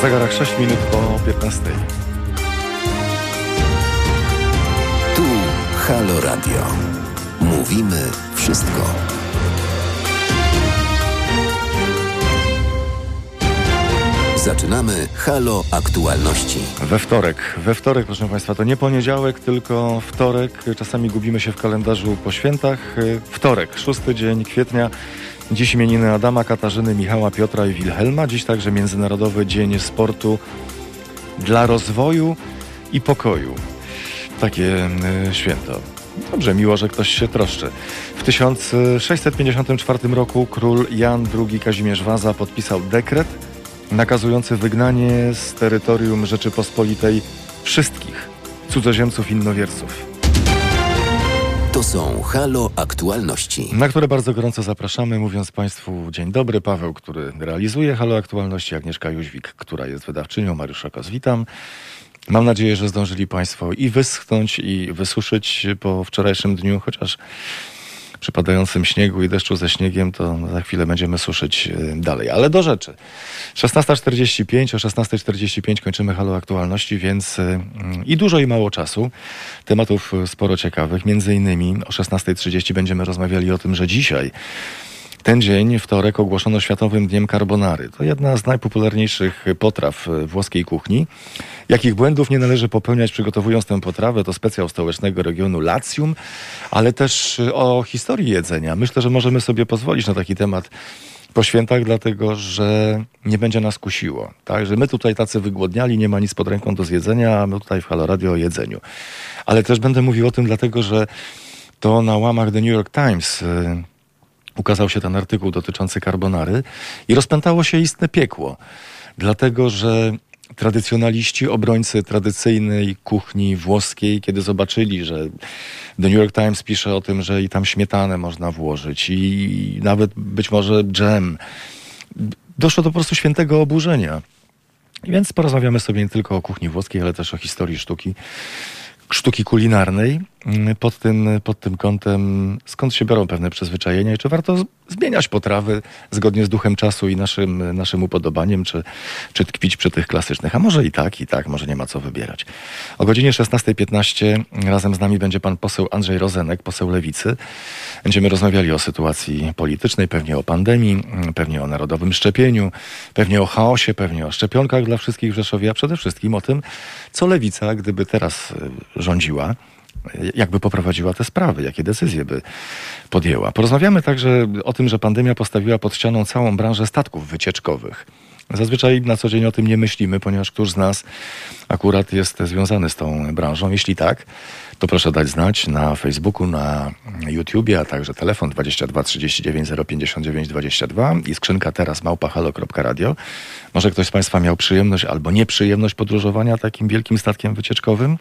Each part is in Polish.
Zegarach 6 minut po 15. Tu Halo Radio. Mówimy wszystko. Zaczynamy Halo Aktualności. We wtorek. We wtorek, proszę Państwa, to nie poniedziałek, tylko wtorek. Czasami gubimy się w kalendarzu po świętach. Wtorek, szósty dzień kwietnia. Dziś imieniny Adama, Katarzyny, Michała, Piotra i Wilhelma. Dziś także Międzynarodowy Dzień Sportu dla Rozwoju i Pokoju. Takie y, święto. Dobrze, miło, że ktoś się troszczy. W 1654 roku król Jan II Kazimierz Waza podpisał dekret nakazujący wygnanie z terytorium Rzeczypospolitej wszystkich cudzoziemców innowierców. To są Halo Aktualności. Na które bardzo gorąco zapraszamy, mówiąc Państwu dzień dobry. Paweł, który realizuje Halo Aktualności, Agnieszka Jóźwik, która jest wydawczynią, Mariusz Szokos, witam. Mam nadzieję, że zdążyli Państwo i wyschnąć, i wysuszyć po wczorajszym dniu, chociaż przy padającym śniegu i deszczu ze śniegiem, to za chwilę będziemy suszyć y, dalej. Ale do rzeczy. 16.45, o 16.45 kończymy Halo Aktualności, więc y, i dużo i mało czasu. Tematów sporo ciekawych. Między innymi o 16.30 będziemy rozmawiali o tym, że dzisiaj ten dzień, wtorek, ogłoszono Światowym Dniem Carbonary. To jedna z najpopularniejszych potraw włoskiej kuchni. Jakich błędów nie należy popełniać przygotowując tę potrawę, to specjał stołecznego regionu Latium, ale też o historii jedzenia. Myślę, że możemy sobie pozwolić na taki temat po świętach, dlatego że nie będzie nas kusiło. Tak? Że my tutaj tacy wygłodniali, nie ma nic pod ręką do zjedzenia, a my tutaj w Halo Radio o jedzeniu. Ale też będę mówił o tym, dlatego że to na łamach The New York Times y, ukazał się ten artykuł dotyczący carbonary i rozpętało się istne piekło. Dlatego, że tradycjonaliści, obrońcy tradycyjnej kuchni włoskiej, kiedy zobaczyli, że The New York Times pisze o tym, że i tam śmietanę można włożyć i nawet być może dżem, doszło do po prostu świętego oburzenia. Więc porozmawiamy sobie nie tylko o kuchni włoskiej, ale też o historii sztuki sztuki kulinarnej pod tym, pod tym kątem, skąd się biorą pewne przyzwyczajenia i czy warto zmieniać potrawy zgodnie z duchem czasu i naszym, naszym upodobaniem, czy, czy tkwić przy tych klasycznych. A może i tak, i tak, może nie ma co wybierać. O godzinie 16.15 razem z nami będzie pan poseł Andrzej Rozenek, poseł Lewicy. Będziemy rozmawiali o sytuacji politycznej, pewnie o pandemii, pewnie o narodowym szczepieniu, pewnie o chaosie, pewnie o szczepionkach dla wszystkich w Rzeszowie, a przede wszystkim o tym, co Lewica, gdyby teraz y, rządziła, jakby poprowadziła te sprawy, jakie decyzje by podjęła. Porozmawiamy także o tym, że pandemia postawiła pod ścianą całą branżę statków wycieczkowych. Zazwyczaj na co dzień o tym nie myślimy, ponieważ któż z nas akurat jest związany z tą branżą. Jeśli tak, to proszę dać znać na Facebooku, na YouTubie, a także telefon 22 39 059 22 i skrzynka teraz małpahalo.radio. Może ktoś z Państwa miał przyjemność albo nieprzyjemność podróżowania takim wielkim statkiem wycieczkowym?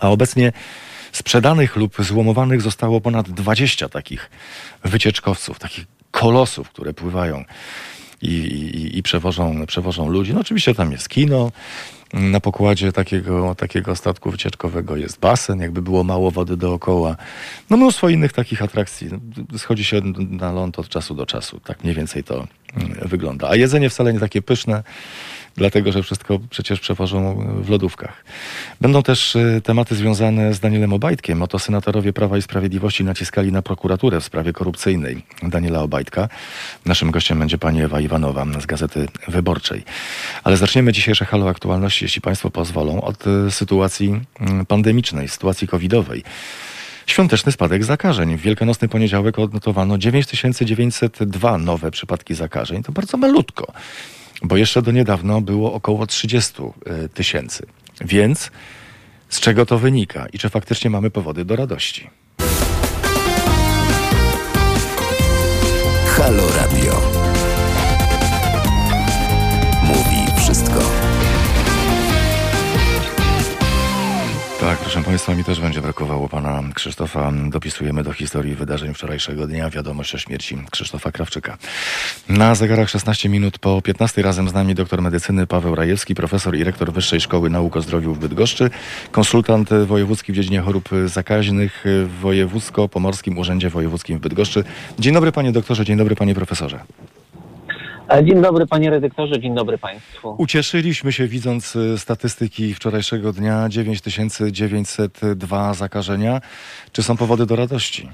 A obecnie sprzedanych lub złomowanych zostało ponad 20 takich wycieczkowców, takich kolosów, które pływają i, i, i przewożą, przewożą ludzi. No oczywiście tam jest kino, na pokładzie takiego, takiego statku wycieczkowego jest basen, jakby było mało wody dookoła. No mnóstwo innych takich atrakcji. Schodzi się na ląd od czasu do czasu. Tak mniej więcej to mm, wygląda. A jedzenie wcale nie takie pyszne dlatego że wszystko przecież przewożą w lodówkach. Będą też y, tematy związane z Danielem Obajtkiem. Oto senatorowie Prawa i Sprawiedliwości naciskali na prokuraturę w sprawie korupcyjnej Daniela Obajtka. Naszym gościem będzie pani Ewa Iwanowa z Gazety Wyborczej. Ale zaczniemy dzisiejsze halo aktualności, jeśli państwo pozwolą, od y, sytuacji mm, pandemicznej, sytuacji covidowej. Świąteczny spadek zakażeń. W wielkanocny poniedziałek odnotowano 9902 nowe przypadki zakażeń. To bardzo malutko bo jeszcze do niedawno było około 30 e, tysięcy. Więc z czego to wynika i czy faktycznie mamy powody do radości? Halo Radio. Tak, proszę Państwa, mi też będzie brakowało pana Krzysztofa. Dopisujemy do historii wydarzeń wczorajszego dnia wiadomość o śmierci Krzysztofa Krawczyka. Na zegarach 16 minut po 15 razem z nami doktor medycyny Paweł Rajewski, profesor i rektor Wyższej Szkoły Nauk o Zdrowiu w Bydgoszczy, konsultant wojewódzki w dziedzinie chorób zakaźnych w Wojewódzko-Pomorskim Urzędzie Wojewódzkim w Bydgoszczy. Dzień dobry panie doktorze, dzień dobry panie profesorze. E, Dzień dobry panie redaktorze, dzień dobry państwu. Ucieszyliśmy się widząc y, statystyki wczorajszego dnia 9902 zakażenia. Czy są powody do radości?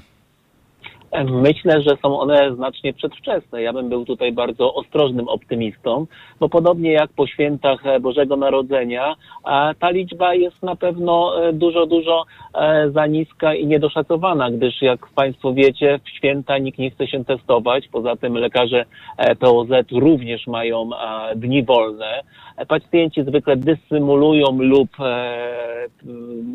Myślę, że są one znacznie przedwczesne. Ja bym był tutaj bardzo ostrożnym optymistą, bo podobnie jak po świętach e, Bożego Narodzenia, e, ta liczba jest na pewno e, dużo, dużo za niska i niedoszacowana, gdyż jak Państwo wiecie, w święta nikt nie chce się testować. Poza tym lekarze POZ również mają dni wolne. Pacjenci zwykle dysymulują lub e,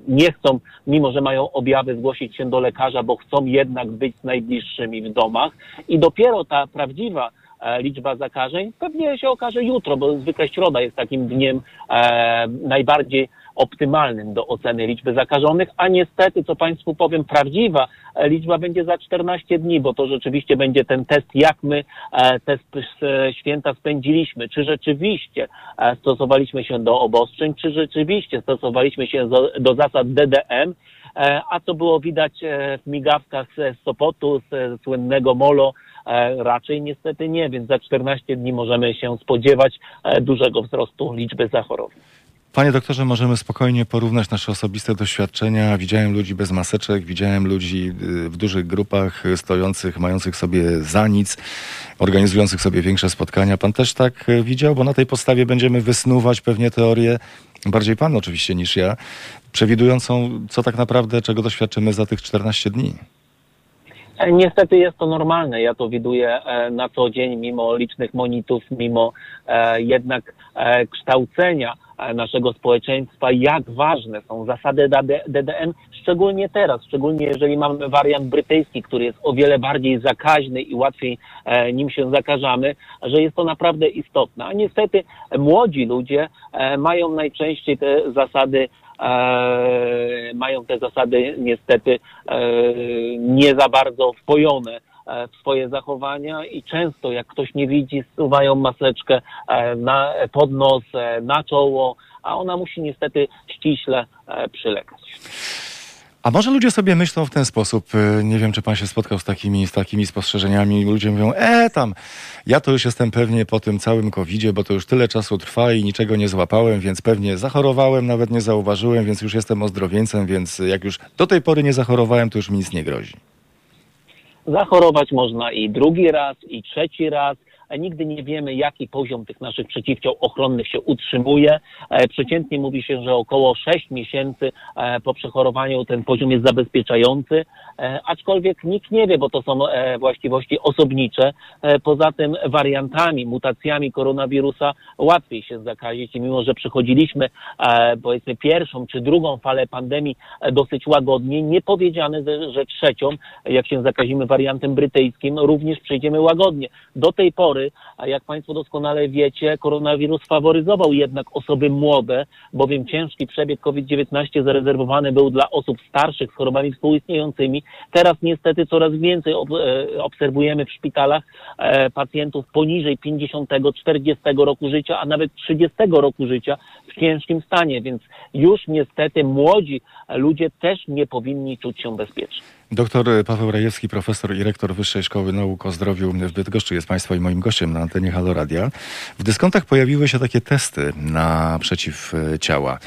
nie chcą, mimo że mają objawy, zgłosić się do lekarza, bo chcą jednak być z najbliższymi w domach. I dopiero ta prawdziwa liczba zakażeń pewnie się okaże jutro, bo zwykle środa jest takim dniem e, najbardziej optymalnym do oceny liczby zakażonych, a niestety, co Państwu powiem, prawdziwa e, liczba będzie za 14 dni, bo to rzeczywiście będzie ten test, jak my e, te sp- s- święta spędziliśmy. Czy rzeczywiście e, stosowaliśmy się do obostrzeń, czy rzeczywiście stosowaliśmy się do, zasad DDM, e, a co było widać e, w migawkach z Sopotu, z e, słynnego Molo, e, raczej niestety nie, więc za 14 dni możemy się spodziewać e, dużego wzrostu liczby zachorowań. Panie doktorze, możemy spokojnie porównać nasze osobiste doświadczenia. Widziałem ludzi bez maseczek, widziałem ludzi y, w dużych grupach stojących, mających sobie za nic, organizujących sobie większe spotkania. Pan też tak y, widział, bo na tej podstawie będziemy wysnuwać pewnie teorię, bardziej pan oczywiście niż ja, przewidującą, co tak naprawdę, czego doświadczymy za tych 14 dni. Niestety jest to normalne. Ja to widuję e, na co dzień, mimo licznych monitów, mimo e, jednak e, kształcenia naszego społeczeństwa, jak ważne są zasady DD DDM, szczególnie teraz, szczególnie jeżeli mamy wariant brytyjski, który jest o wiele bardziej zakaźny i łatwiej nim się zakażamy, że jest to naprawdę istotne. A niestety młodzi ludzie mają najczęściej te zasady mają te zasady niestety e, nie za bardzo wpojone e, w swoje zachowania i często jak ktoś nie widzi, zsuwają maseczkę e, na, pod nos, e, na czoło, a ona musi niestety ściśle e, przylegać. A może ludzie sobie myślą w ten sposób, y, nie wiem, czy pan się spotkał z takimi, z takimi spostrzeżeniami, ludzie mówią, e tam, ja to już jestem pewnie po tym całym covidzie, bo to już tyle czasu trwa i niczego nie złapałem, więc pewnie zachorowałem, nawet nie zauważyłem, więc już jestem ozdrowieńcem, więc jak już do tej pory nie zachorowałem, to już mi nic nie grozi. Zachorować można i drugi raz, i trzeci raz. E, Nigdy nie wiemy, jaki poziom tych naszych przeciwciał ochronnych się utrzymuje. E, Przeciętnie mówi się, że około 6 miesięcy e, po przechorowaniu ten poziom jest zabezpieczający, aczkolwiek nikt nie wie, bo to są właściwości osobnicze. Poza tym wariantami, mutacjami koronawirusa łatwiej się zakazić i mimo, że przechodziliśmy powiedzmy pierwszą czy drugą falę pandemii dosyć łagodnie, nie powiedziane, że trzecią, jak się zakazimy wariantem brytyjskim, również przejdziemy łagodnie. Do tej pory, a jak Państwo doskonale wiecie, koronawirus faworyzował jednak osoby młode, bowiem ciężki przebieg COVID-19 zarezerwowany był dla osób starszych z chorobami współistniejącymi. Teraz niestety coraz więcej e, obserwujemy w szpitalach e, pacjentów poniżej 50, 40 roku życia, a nawet 30 roku życia w ciężkim stanie, więc już niestety młodzi ludzie też nie powinni czuć się bezpiecznie. Doktor Paweł Rajewski, profesor i rektor Wyższej Szkoły Nauk o Zdrowiu w Bydgoszczy jest Państwa i moim gościem na antenie Halo Radia. W dyskontach pojawiły się takie testy na przeciwciała.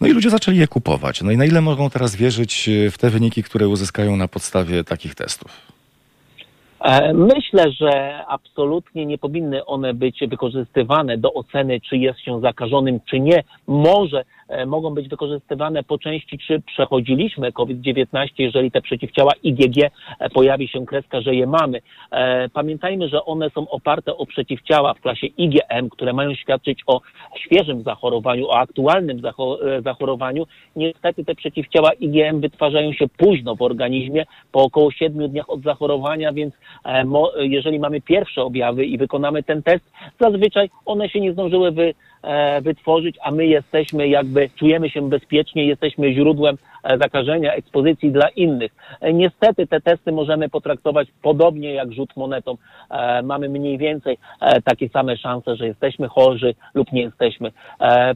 No i ludzie zaczęli je kupować. No i na ile mogą teraz wierzyć w te wyniki, które uzyskają na podstawie takich testów? E, Myślę, że absolutnie nie powinny one być wykorzystywane do oceny, czy jest się zakażonym, czy nie. Może e, mogą być wykorzystywane po części, czy przechodziliśmy COVID-19, jeżeli te przeciwciała IgG e, pojawi się kreska, że je mamy. E, Pamiętajmy, że one są oparte o przeciwciała w klasie IgM, które mają świadczyć o świeżym zachorowaniu, o aktualnym zacho- e, zachorowaniu. Niestety te przeciwciała IgM wytwarzają się późno w organizmie, po około 7 dniach od zachorowania, więc e, jeżeli mamy pierwsze objawy i wykonamy ten test, zazwyczaj one się nie zdążyły wy, e, wytworzyć, a my jesteśmy jakby, czujemy się bezpiecznie, jesteśmy źródłem e, zakażenia, ekspozycji dla innych. E, Niestety te testy możemy potraktować podobnie jak rzut monetą. E, Mamy mniej więcej takie same szanse, że jesteśmy chorzy lub nie jesteśmy.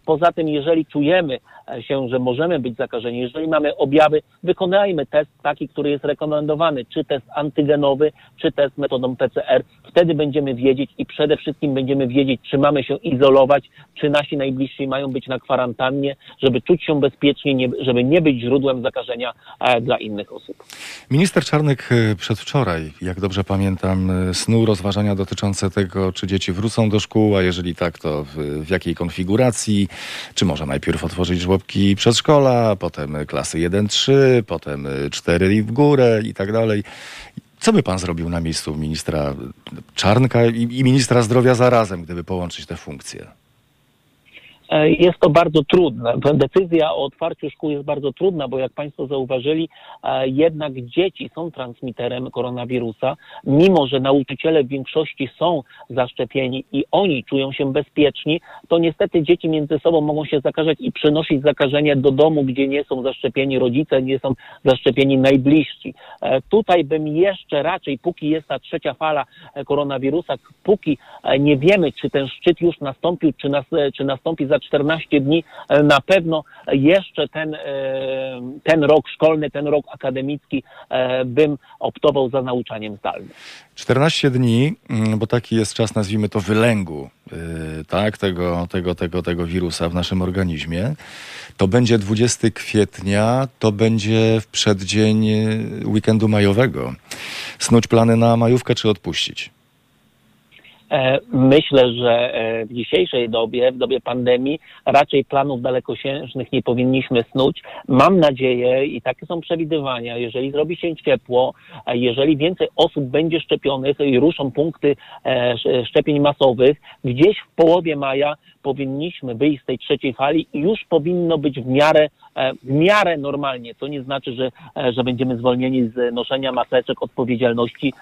Poza tym, jeżeli czujemy się, że możemy być zakażeni, jeżeli mamy objawy, wykonajmy test taki, który jest rekomendowany, czy test antygenowy, czy test metodą PCR. Wtedy będziemy wiedzieć i przede wszystkim będziemy wiedzieć, czy mamy się izolować, czy nasi najbliżsi mają być na kwarantannie, żeby czuć się bezpiecznie, nie, żeby nie być źródłem zakażenia e, dla innych osób. Minister Czarnek e, przedwczoraj, jak dobrze pamiętam, e, snuł rozważania dotyczące tego, czy dzieci wrócą do szkół, a jeżeli tak, to w, w jakiej konfiguracji, czy może najpierw otworzyć żłobki przedszkola, potem klasy 1-3, potem 4 i w górę i tak dalej. Co by pan zrobił na miejscu ministra Czarnka i ministra zdrowia zarazem, gdyby połączyć te funkcje? E, Jest to bardzo trudne. Decyzja o otwarciu szkół jest bardzo trudna, bo jak Państwo zauważyli, e, jednak dzieci są transmiterem koronawirusa, mimo że nauczyciele w większości są zaszczepieni i oni czują się bezpieczni, to niestety dzieci między sobą mogą się zakażać i przenosić zakażenie do domu, gdzie nie są zaszczepieni rodzice, nie są zaszczepieni najbliżsi. E, Tutaj bym jeszcze raczej, póki jest ta trzecia fala koronawirusa, póki nie wiemy, czy ten szczyt już nastąpił, czy, nas, czy nastąpi za 14 dni, e, na pewno jeszcze ten, e, ten rok szkolny, ten rok akademicki e, bym optował za nauczaniem zdalnym. 14 dni, mm, bo taki jest czas, nazwijmy to wylęgu, tak, tego, tego, tego, tego wirusa w naszym organizmie. To będzie 20 kwietnia, to będzie w przeddzień weekendu majowego. Snuć plany na majówkę czy odpuścić? E, Myślę, że e, w dzisiejszej dobie, w dobie pandemii, raczej planów dalekosiężnych nie powinniśmy snuć. Mam nadzieję i takie są przewidywania, jeżeli zrobi się ciepło, jeżeli więcej osób będzie szczepionych i ruszą punkty e, sz- szczepień masowych, gdzieś w połowie maja powinniśmy wyjść z tej trzeciej fali i już powinno być w miarę, w miarę normalnie. To nie znaczy, że, że będziemy zwolnieni z noszenia maseczek, odpowiedzialności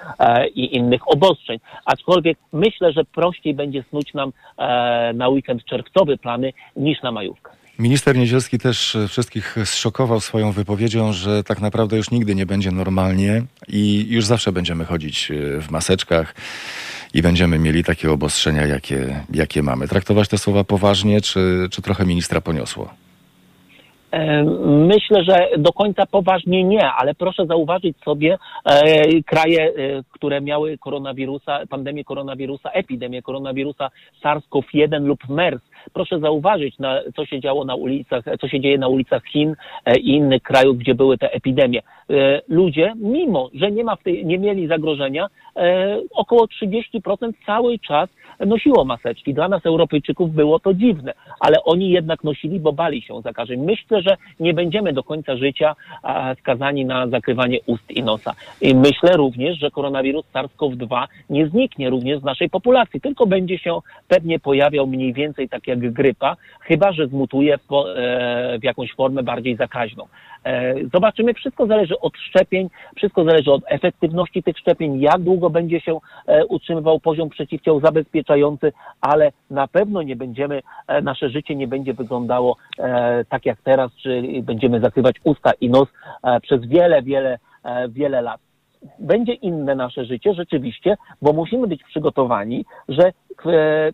i innych obostrzeń. Aczkolwiek myślę, że prościej będzie snuć nam e, na weekend czerwcowy plany niż na majówkę. Minister Niedzielski też e, wszystkich zszokował swoją wypowiedzią, że tak naprawdę już nigdy nie będzie normalnie i już zawsze będziemy chodzić e, w maseczkach i będziemy mieli takie obostrzenia, jakie, jakie mamy. Traktować te słowa poważnie, czy, czy trochę ministra poniosło? E, Myślę, że do końca poważnie nie, ale proszę zauważyć sobie e, kraje, e, które miały koronawirusa, pandemię koronawirusa, epidemię koronawirusa SARS-CoV-1 lub MERS. Proszę zauważyć, na, co się działo na ulicach, co się dzieje na ulicach Chin i innych krajów, gdzie były te epidemie. Ludzie, mimo że nie, ma w tej, nie mieli zagrożenia, około 30% cały czas nosiło maseczki. Dla nas, Europejczyków, było to dziwne, ale oni jednak nosili, bo bali się zakażeń. Myślę, że nie będziemy do końca życia skazani na zakrywanie ust i nosa. I myślę również, że koronawirus SARS-CoV-2 nie zniknie również z naszej populacji, tylko będzie się pewnie pojawiał mniej więcej tak jak grypa, chyba że zmutuje po, e, w jakąś formę bardziej zakaźną. E, Zobaczymy, wszystko zależy od szczepień, wszystko zależy od efektywności tych szczepień, jak długo będzie się e, utrzymywał poziom przeciwciał zabezpieczający, ale na pewno nie będziemy, e, nasze życie nie będzie wyglądało tak jak teraz, czyli będziemy zakrywać usta i nos przez wiele, wiele, wiele lat. Będzie inne nasze życie rzeczywiście, bo musimy być przygotowani, że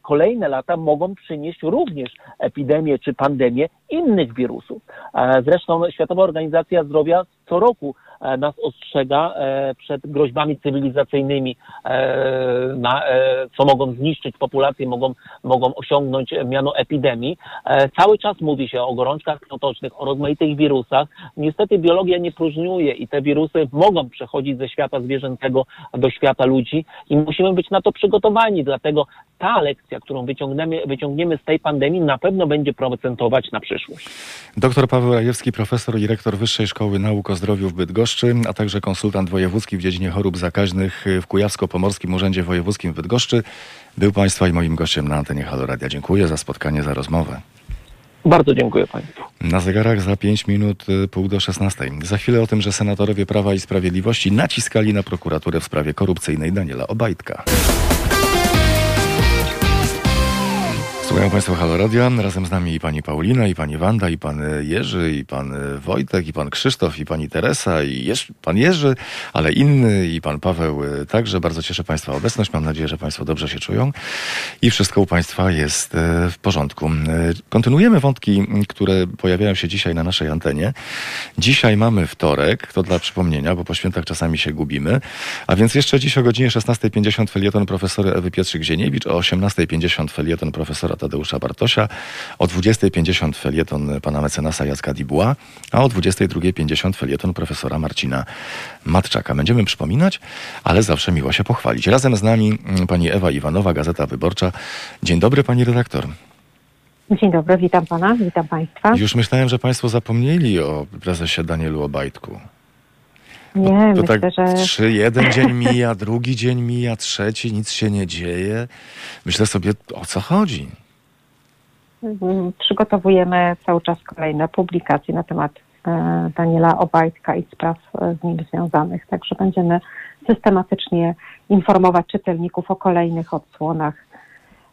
kolejne lata mogą przynieść również epidemię czy pandemię innych wirusów. E, Zresztą Światowa Organizacja Zdrowia co roku e, nas ostrzega e, przed groźbami cywilizacyjnymi, e, e, co mogą zniszczyć populację, mogą, mogą osiągnąć miano epidemii. E, Cały czas mówi się o gorączkach krwotocznych, o rozmaitych wirusach. Niestety biologia nie próżniuje i te wirusy mogą przechodzić ze świata zwierzęcego do świata ludzi i musimy być na to przygotowani. Dlatego ta lekcja, którą wyciągniemy, wyciągniemy z tej pandemii, na pewno będzie procentować na przyszłość. Doktor Paweł Rajewski, profesor i rektor Wyższej Szkoły Nauk o Zdrowiu w Bydgoszczy, a także konsultant wojewódzki w dziedzinie chorób zakaźnych w Kujawsko-Pomorskim Urzędzie Wojewódzkim w Bydgoszczy, był Państwa i moim gościem na antenie Halo Radia. Dziękuję za spotkanie, za rozmowę. Bardzo dziękuję Państwu. Na zegarach za 5 minut y, pół do 16. Za chwilę o tym, że senatorowie Prawa i Sprawiedliwości naciskali na prokuraturę w sprawie korupcyjnej Daniela Obajtka. Słuchają Państwo Halo Radia. Razem z nami i pani Paulina, i pani Wanda, i pan Jerzy, i pan Wojtek, i pan Krzysztof, i pani Teresa, i Jerz, pan Jerzy, ale inny, i pan Paweł także. Bardzo cieszę Państwa obecność. Mam nadzieję, że Państwo dobrze się czują i wszystko u Państwa jest e, w porządku. E, kontynuujemy wątki, które pojawiają się dzisiaj na naszej antenie. Dzisiaj mamy wtorek, to dla przypomnienia, bo po świętach czasami się gubimy. A więc jeszcze dziś o godzinie 16.50 felieton profesory Ewy Pietrzyk-Zieniewicz, o 18.50 felieton profesora Tadeusza Bartosia, o 20.50 felieton pana mecenasa Jacka Dibuła, a o 22.50 felieton profesora Marcina Matczaka. Będziemy przypominać, ale zawsze miło się pochwalić. Razem z nami mm, pani Ewa Iwanowa, Gazeta Wyborcza. Dzień dobry pani redaktor. Dzień dobry, witam pana, witam państwa. Już myślałem, że państwo zapomnieli o prezesie Danielu Obajtku. Nie, To myślę, tak że trzy, jeden dzień mija, drugi dzień mija, trzeci, nic się nie dzieje. Myślę sobie, o co chodzi? Mm, przygotowujemy cały czas kolejne publikacje na temat e, Daniela Obajtka i spraw e, z nim związanych. Także będziemy systematycznie informować czytelników o kolejnych odsłonach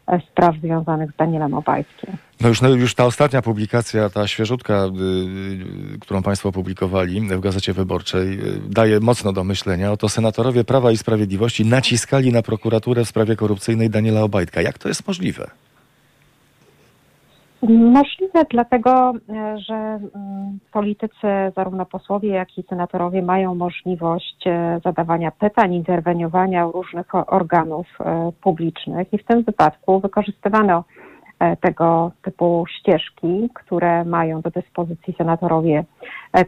e, spraw związanych z Danielem Obajtkiem. No już, no już ta ostatnia publikacja, ta świeżutka, y, y, którą Państwo opublikowali w Gazecie Wyborczej, y, daje mocno do myślenia. Oto senatorowie Prawa i Sprawiedliwości naciskali na prokuraturę w sprawie korupcyjnej Daniela Obajtka. Jak to jest możliwe? Możliwe dlatego, e, że mm, politycy, zarówno posłowie, jak i senatorowie mają możliwość e, zadawania pytań, interweniowania różnych organów e, publicznych i w tym wypadku wykorzystywano tego typu ścieżki, które mają do dyspozycji senatorowie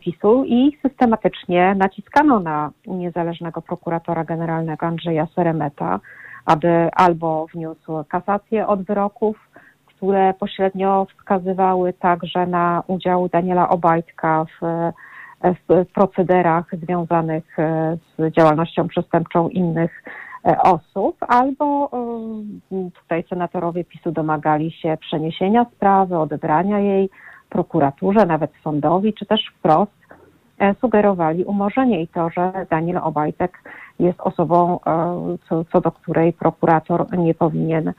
PiSu i systematycznie naciskano na niezależnego prokuratora generalnego Andrzeja Seremeta, aby albo wniósł kasację od wyroków, które pośrednio wskazywały także na udział Daniela Obajtka w, w procederach związanych e, z działalnością przestępczą innych e, osób, albo e, tutaj senatorowie PiSu domagali się przeniesienia sprawy, odebrania jej prokuraturze, nawet sądowi, czy też wprost sugerowali umorzenie. I to, że Daniel Obajtek jest osobą, co, co do której prokurator nie powinien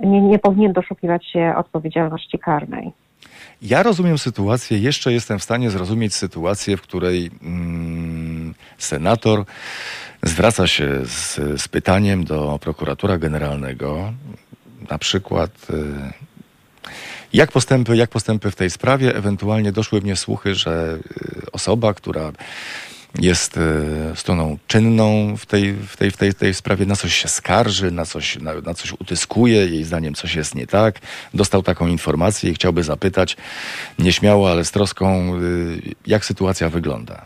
nie, nie powinien doszukiwać się odpowiedzialności karnej. Ja rozumiem sytuację, jeszcze jestem w stanie zrozumieć sytuację, w której mm, senator zwraca się z, z pytaniem do prokuratora generalnego, na przykład y, jak postępy, jak postępy w tej sprawie, ewentualnie doszły mnie słuchy, że y, osoba, która jest y, stroną czynną w tej, w, tej, w, tej, tej sprawie, na coś się skarży, na coś, na, na coś utyskuje, jej zdaniem coś jest nie tak. Dostał taką informację i chciałby zapytać nieśmiało, ale z troską, y, jak sytuacja wygląda.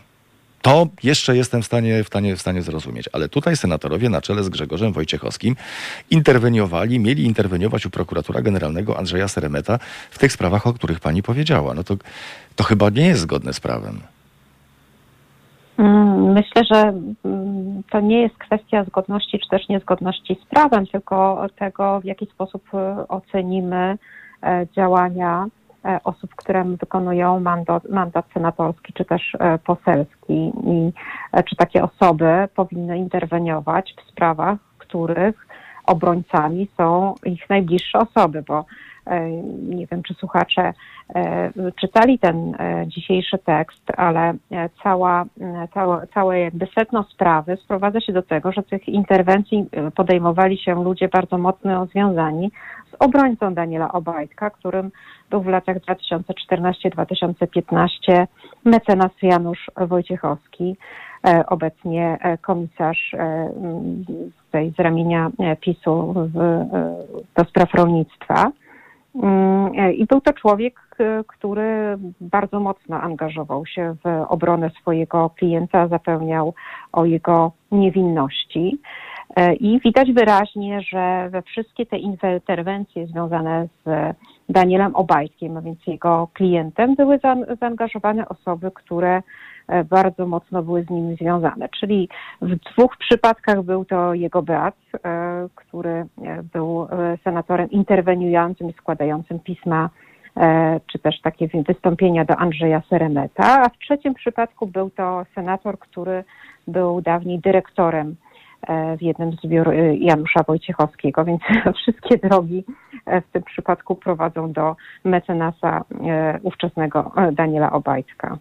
To jeszcze jestem w stanie, w, stanie, w stanie zrozumieć, ale tutaj senatorowie na czele z Grzegorzem Wojciechowskim interweniowali, mieli interweniować u prokuratora generalnego Andrzeja Seremeta w tych sprawach, o których pani powiedziała. No to, to chyba nie jest zgodne z prawem. Myślę, że mm, to nie jest kwestia zgodności czy też niezgodności z prawem, tylko tego, w jaki sposób e, ocenimy e, działania e, osób, które wykonują mandat, mandat senatorski czy też e, poselski. I czy takie osoby powinny interweniować w sprawach, których obrońcami są ich najbliższe osoby, bo nie wiem, czy słuchacze e, czytali ten e, dzisiejszy tekst, ale e, cała, e, całe, całe jakby sedno sprawy sprowadza się do tego, że tych interwencji e, podejmowali się ludzie bardzo mocno związani z obrońcą Daniela Obajtka, którym był w latach 2014-2015 mecenas Janusz Wojciechowski, e, obecnie e, komisarz e, z ramienia e, PiSu e, do spraw rolnictwa. Mm, e, I był to człowiek, e, który bardzo mocno angażował się w obronę swojego klienta, zapewniał o jego niewinności. E, I widać wyraźnie, że we wszystkie te interwencje związane z Danielem Obajtkiem, a więc jego klientem, były za- zaangażowane osoby, które bardzo mocno były z nim związane. Czyli w dwóch przypadkach był to jego brat, e, który e, był e, senatorem interweniującym składającym pisma e, czy też takie wy- wystąpienia do Andrzeja Seremeta, a w trzecim przypadku był to senator, który był dawniej dyrektorem e, w jednym z biur e, Janusza Wojciechowskiego, więc wszystkie drogi e, w tym przypadku prowadzą do mecenasa e, ówczesnego e, Daniela Obajtka.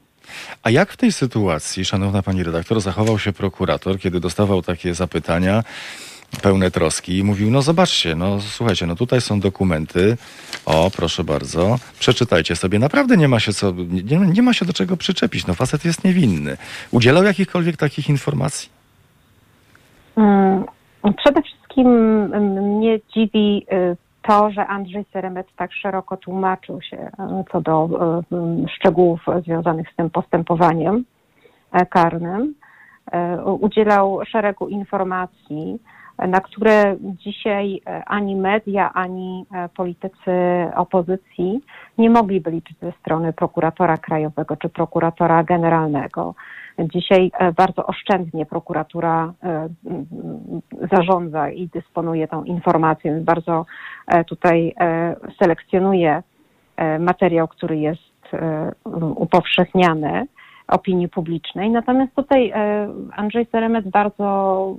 A jak w tej sytuacji, szanowna pani redaktor, zachował się prokurator, kiedy dostawał takie zapytania pełne troski i mówił, no zobaczcie, no słuchajcie, no tutaj są dokumenty, o proszę bardzo, przeczytajcie sobie, naprawdę nie ma się co, nie, nie ma się do czego przyczepić, no facet jest niewinny. Udzielał jakichkolwiek takich informacji? Mm, Przede wszystkim mm, mnie dziwi y, to, że Andrzej Seremet tak szeroko tłumaczył się y, co do mm, szczegółów związanych z tym postępowaniem e, karnym. E, Udzielał szeregu informacji, e, na które dzisiaj e, ani media, ani e, politycy opozycji nie mogliby liczyć ze strony prokuratora krajowego czy prokuratora generalnego. Dzisiaj e, bardzo oszczędnie prokuratura e, zarządza i dysponuje tą informacją, bardzo e, tutaj selekcjonuje materiał, który jest upowszechniany opinii publicznej. Natomiast tutaj Andrzej Seremet bardzo,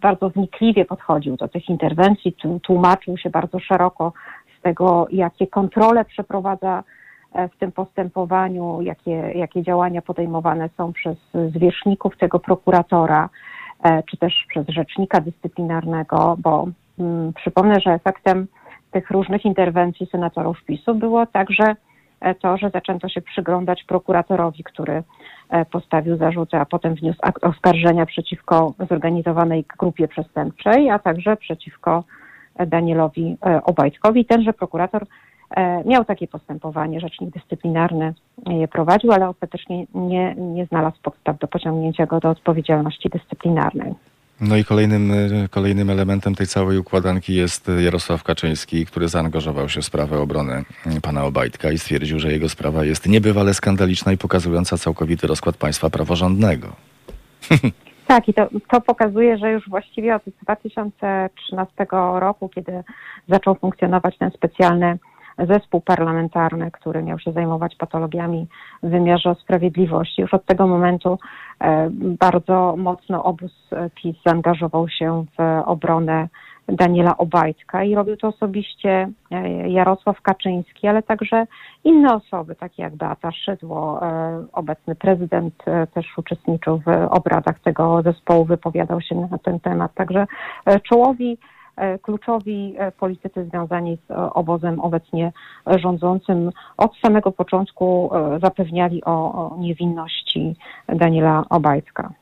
bardzo wnikliwie podchodził do tych interwencji, tłumaczył się bardzo szeroko z tego, jakie kontrole przeprowadza w tym postępowaniu, jakie, jakie działania podejmowane są przez zwierzchników tego prokuratora, e, czy też przez rzecznika dyscyplinarnego, bo mm, przypomnę, że efektem tych różnych interwencji senatorów PiSu było także e, to, że zaczęto się przyglądać prokuratorowi, który e, postawił zarzuty, a potem wniósł oskarżenia przeciwko zorganizowanej grupie przestępczej, a także przeciwko e, Danielowi e, Obajtkowi. Tenże prokurator e, miał takie postępowanie, rzecznik dyscyplinarny je prowadził, ale ostatecznie nie, nie znalazł podstaw do pociągnięcia go do odpowiedzialności dyscyplinarnej. No i kolejnym, e, kolejnym elementem tej całej układanki jest e, Jarosław Kaczyński, który zaangażował się w sprawę obrony e, pana Obajtka i stwierdził, że jego sprawa jest niebywale skandaliczna i pokazująca całkowity rozkład państwa praworządnego. Tak, i to, to pokazuje, że już właściwie od 2013 roku, kiedy zaczął funkcjonować ten specjalny zespół parlamentarny, który miał się zajmować patologiami w wymiarze sprawiedliwości, już od tego momentu e, bardzo mocno obóz PiS zaangażował się w obronę Daniela Obajtka i robił to osobiście e, Jarosław Kaczyński, ale także inne osoby, takie jak Beata Szydło, e, obecny prezydent też uczestniczył w obradach tego zespołu, wypowiadał się na ten temat. Także czołowi, kluczowi e, politycy związani z e, obozem obecnie rządzącym od samego początku e, zapewniali o, niewinności Daniela Obajtka.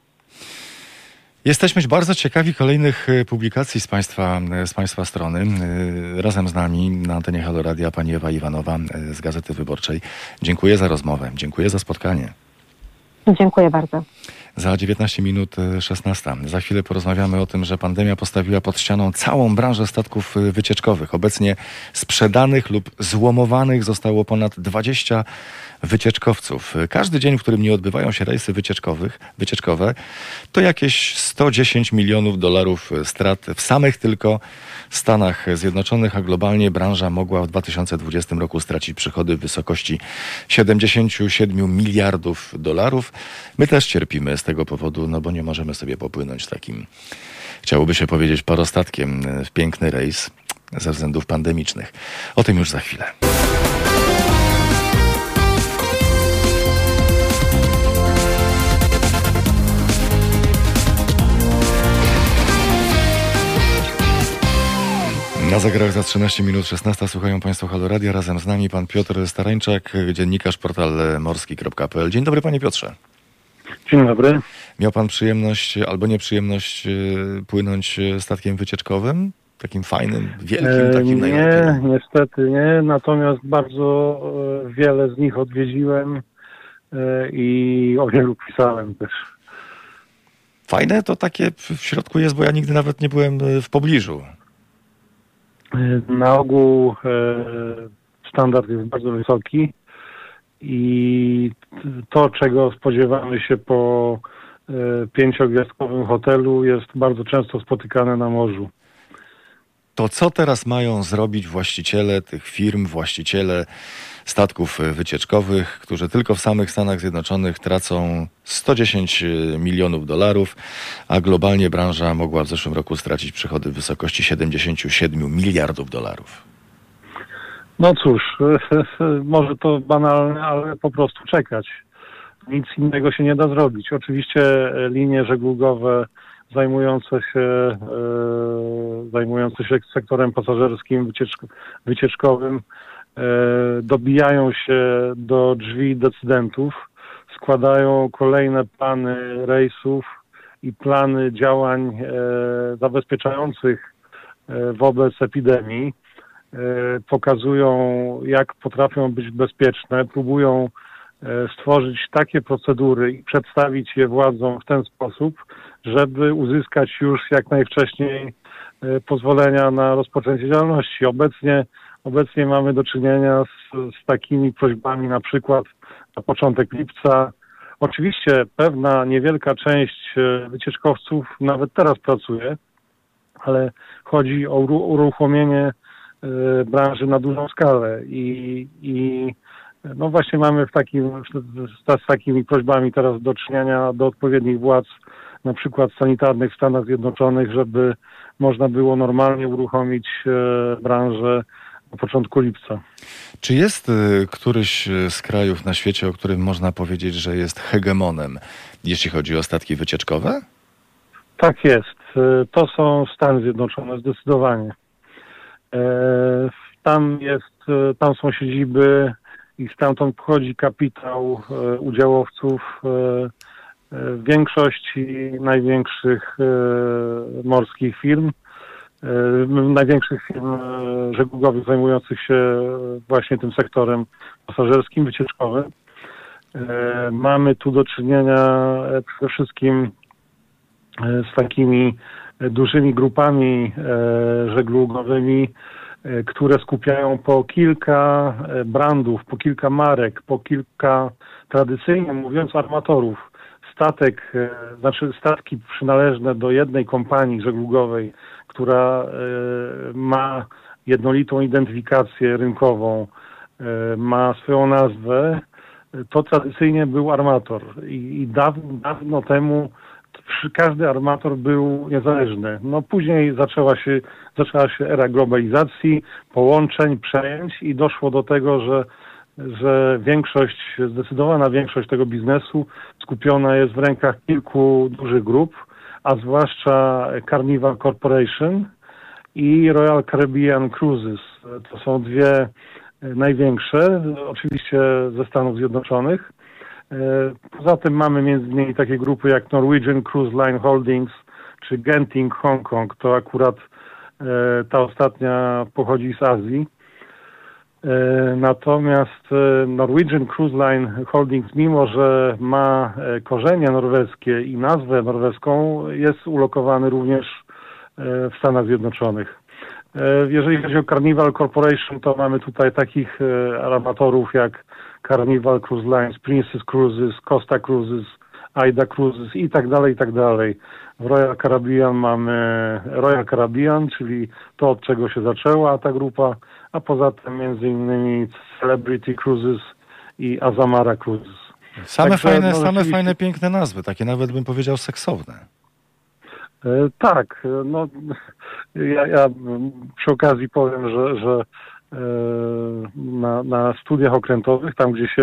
Jesteśmy bardzo ciekawi kolejnych e, publikacji z państwa, e, z państwa strony. E, Razem z nami na antenie Halo Radia pani Ewa Iwanowa e, z Gazety Wyborczej. Dziękuję za rozmowę, dziękuję za spotkanie. Dziękuję bardzo. Za 19 minut e, 16. Za chwilę porozmawiamy o tym, że pandemia postawiła pod ścianą całą branżę statków e, wycieczkowych. Obecnie sprzedanych lub złomowanych zostało ponad 20 wycieczkowców. Każdy dzień, w którym nie odbywają się rejsy wycieczkowych, wycieczkowe, to jakieś 110 milionów dolarów strat w samych tylko Stanach Zjednoczonych, a globalnie branża mogła w 2020 roku stracić przychody w wysokości 77 miliardów dolarów. My też cierpimy z tego powodu, no bo nie możemy sobie popłynąć takim, chciałoby się powiedzieć, parostatkiem w piękny rejs ze względów pandemicznych. O tym już za chwilę. Zegarach za 13 minut 16 słuchają Państwo Halo Radia. Razem z nami pan Piotr Starańczak, dziennikarz portal morski.pl. Dzień dobry panie Piotrze. Dzień dobry. Miał pan przyjemność albo nieprzyjemność e, płynąć e, statkiem wycieczkowym? Takim fajnym, wielkim, E, takim nie, najlepiej. niestety nie, natomiast bardzo e, wiele z nich odwiedziłem e, i o wielu pisałem też. Fajne to takie w środku jest, bo ja nigdy nawet nie byłem e, w pobliżu. E, Na ogół e, standard jest bardzo wysoki i to, czego spodziewamy się po e, pięciogwiazdkowym hotelu jest bardzo często spotykane na morzu. To co teraz mają zrobić właściciele tych firm, właściciele statków e, wycieczkowych, którzy tylko w samych Stanach Zjednoczonych tracą 110 milionów dolarów, a globalnie branża mogła w zeszłym roku stracić przychody w wysokości 77 miliardów dolarów? No cóż, może to banalne, ale po prostu czekać. Nic innego się nie da zrobić. Oczywiście linie żeglugowe zajmujące się, e, zajmujące się sektorem pasażerskim, wycieczk- wycieczkowym e, dobijają się do drzwi decydentów, składają kolejne plany rejsów i plany działań e, zabezpieczających e, wobec epidemii. E, pokazują, jak potrafią być bezpieczne, próbują e, stworzyć takie procedury i przedstawić je władzom w ten sposób, żeby uzyskać już jak najwcześniej e, pozwolenia na rozpoczęcie działalności. Obecnie, obecnie mamy do czynienia z, z takimi prośbami, na przykład na początek lipca. Oczywiście pewna niewielka część e, wycieczkowców nawet teraz pracuje, ale chodzi o uru- uruchomienie e, branży na dużą skalę i, i no właśnie mamy w takim, z, z takimi prośbami teraz do czynienia do odpowiednich władz, na przykład sanitarnych w Stanach Zjednoczonych, żeby można było normalnie uruchomić e, branżę na początku lipca. Czy jest y, któryś y, z krajów na świecie, o którym można powiedzieć, że jest hegemonem, jeśli chodzi o statki wycieczkowe? Tak jest. E, To są Stany Zjednoczone zdecydowanie. E, Tam jest, tam są siedziby i stamtąd pochodzi kapitał udziałowców większości największych morskich firm, największych firm e, żeglugowych zajmujących się właśnie tym sektorem pasażerskim, wycieczkowym. Mamy tu do czynienia e, przede wszystkim e, z takimi e, dużymi grupami żeglugowymi, które skupiają po kilka brandów, po kilka marek, po kilka, tradycyjnie mówiąc, armatorów. Statek, e, znaczy statki przynależne do jednej kompanii żeglugowej, która e, ma jednolitą identyfikację rynkową, e, ma swoją nazwę, to tradycyjnie był armator i, i dawno, dawno temu każdy armator był niezależny. No później zaczęła się, zaczęła się era globalizacji, połączeń, przejęć i doszło do tego, że, że większość, zdecydowana większość tego biznesu skupiona jest w rękach kilku dużych grup, a zwłaszcza Carnival Corporation i Royal Caribbean Cruises. To są dwie e, największe, oczywiście ze Stanów Zjednoczonych. E, Poza tym mamy między innymi takie grupy jak Norwegian Cruise Line Holdings czy Genting Hong Kong. To akurat e, ta ostatnia pochodzi z Azji. E, Natomiast e, Norwegian Cruise Line Holdings, mimo że ma e, korzenie norweskie i nazwę norweską, jest ulokowany również w Stanach Zjednoczonych. Jeżeli chodzi o Carnival Corporation, to mamy tutaj takich armatorów jak Carnival Cruise Lines, Princess Cruises, Costa Cruises, Aida Cruises i tak dalej, i tak dalej. W Royal Caribbean mamy Royal Caribbean, czyli to, od czego się zaczęła ta grupa, a poza tym między innymi Celebrity Cruises i Azamara Cruises. Same, Także, fajne, no, same rzeczywiście- fajne, piękne nazwy, takie nawet bym powiedział seksowne. E, Tak, no ja, ja przy okazji powiem, że, że e, na, na studiach okrętowych, tam gdzie się,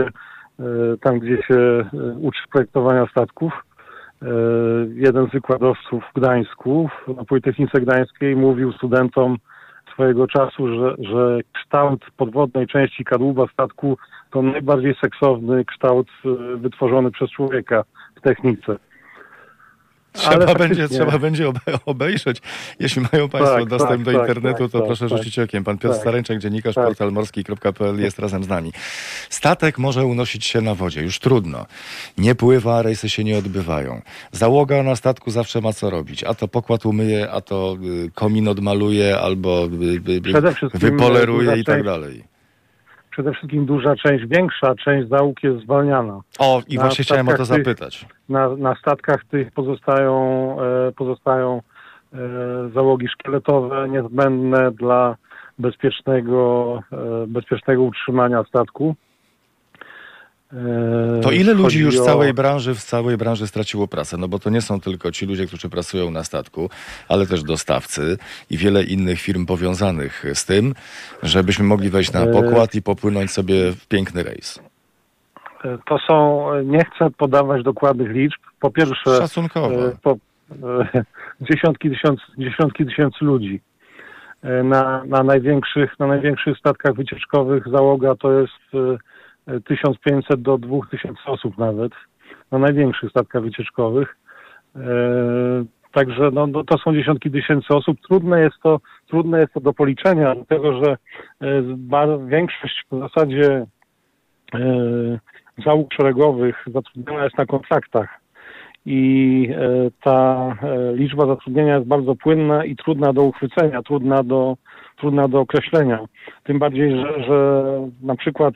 e, tam gdzie się uczy projektowania statków, jeden z wykładowców w Gdańsku, na Politechnice Gdańskiej mówił studentom swojego czasu, że, że kształt podwodnej części kadłuba statku to najbardziej seksowny kształt e, wytworzony przez człowieka w technice. Trzeba będzie, trzeba będzie obe- obejrzeć. Jeśli mają Państwo Tak, dostęp tak, do tak, internetu, tak, to tak, proszę tak. rzucić okiem. Pan Piotr. Staręczak, dziennikarz Tak. portalmorski.pl jest razem z nami. Statek może unosić się na wodzie, już trudno. Nie pływa, rejsy się nie odbywają. Załoga na statku zawsze ma co robić. A to pokład umyje, a to y, komin odmaluje, albo y, y, wypoleruje i tak dalej. Przede wszystkim duża część, większa część załóg jest zwalniana. O, i Na właśnie chciałem o to statkach tych- zapytać. Na, na statkach tych pozostają, e, pozostają załogi szkieletowe niezbędne dla bezpiecznego, e, bezpiecznego utrzymania statku. E, To ile ludzi już całej branży, w całej branży straciło pracę? No bo to nie są tylko ci ludzie, którzy pracują na statku, ale też dostawcy i wiele innych firm powiązanych z tym, żebyśmy mogli wejść na E, pokład i popłynąć sobie w piękny rejs. E, To są, nie chcę podawać dokładnych liczb. Po pierwsze, e, po, e, dziesiątki, tysiąc, dziesiątki tysięcy ludzi. E, Na, na, największych, na największych statkach wycieczkowych załoga to jest e, e, 1500 do 2000 osób nawet. Na największych statkach wycieczkowych. E, Także no, no, to są dziesiątki tysięcy osób. Trudne jest to, trudne jest to do policzenia, dlatego że e, większość w zasadzie e, załóg szeregowych zatrudniona jest na kontraktach i ta liczba zatrudnienia jest bardzo płynna i trudna do uchwycenia, trudna do, trudna do określenia. Tym bardziej, że, że na przykład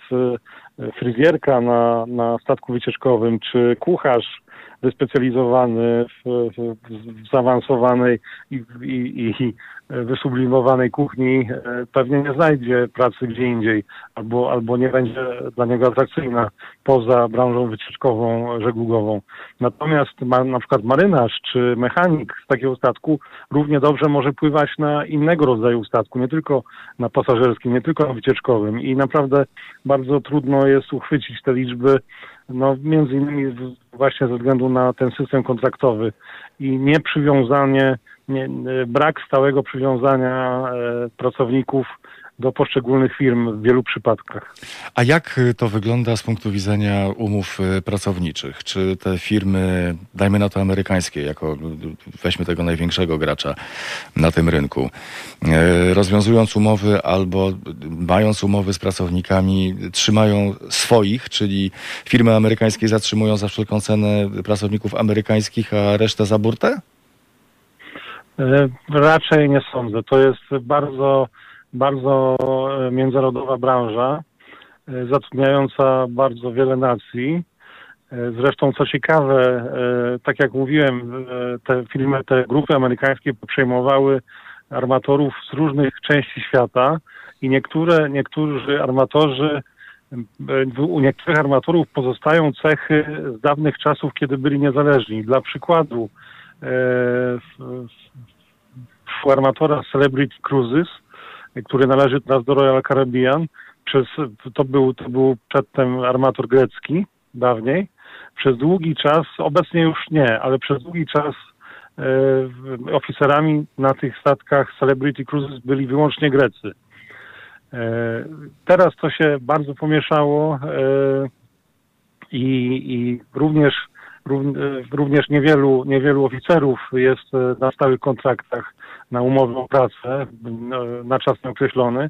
fryzjerka na, na statku wycieczkowym czy kucharz wyspecjalizowany w, w, w zaawansowanej i, i, i wysublimowanej kuchni e, pewnie nie znajdzie pracy gdzie indziej albo, albo nie będzie dla niego atrakcyjna poza branżą wycieczkową, żeglugową. Natomiast ma, na przykład marynarz czy mechanik z takiego statku równie dobrze może pływać na innego rodzaju statku, nie tylko na pasażerskim, nie tylko na wycieczkowym i naprawdę bardzo trudno jest uchwycić te liczby, no między innymi właśnie ze względu na ten system kontraktowy i nieprzywiązanie, nie, brak stałego przywiązania e, pracowników do poszczególnych firm w wielu przypadkach. A jak y, to wygląda z punktu widzenia umów y, pracowniczych? Czy te firmy, dajmy na to amerykańskie, jako y, weźmy tego największego gracza na tym rynku, rozwiązując umowy albo mając umowy z pracownikami, trzymają swoich, czyli firmy amerykańskie zatrzymują za wszelką cenę pracowników amerykańskich, a resztę za burtę? E, Raczej nie sądzę. To jest bardzo, bardzo e, międzynarodowa branża, e, zatrudniająca bardzo wiele nacji. E, Zresztą, co ciekawe, tak jak mówiłem, te firmy, te grupy amerykańskie przejmowały armatorów z różnych części świata i niektóre, niektórzy armatorzy, u niektórych armatorów pozostają cechy z dawnych czasów, kiedy byli niezależni. Dla przykładu, w armatora Celebrity Cruises, który należy teraz do Royal Caribbean. Przez, to, był, to był przedtem armator grecki, dawniej. Przez długi czas, obecnie już nie, ale przez długi czas e, oficerami na tych statkach Celebrity Cruises byli wyłącznie Grecy. E, teraz to się bardzo pomieszało e, i, i również e, Również niewielu, niewielu oficerów jest e, na stałych kontraktach na umowę o pracę e, na czas nieokreślony.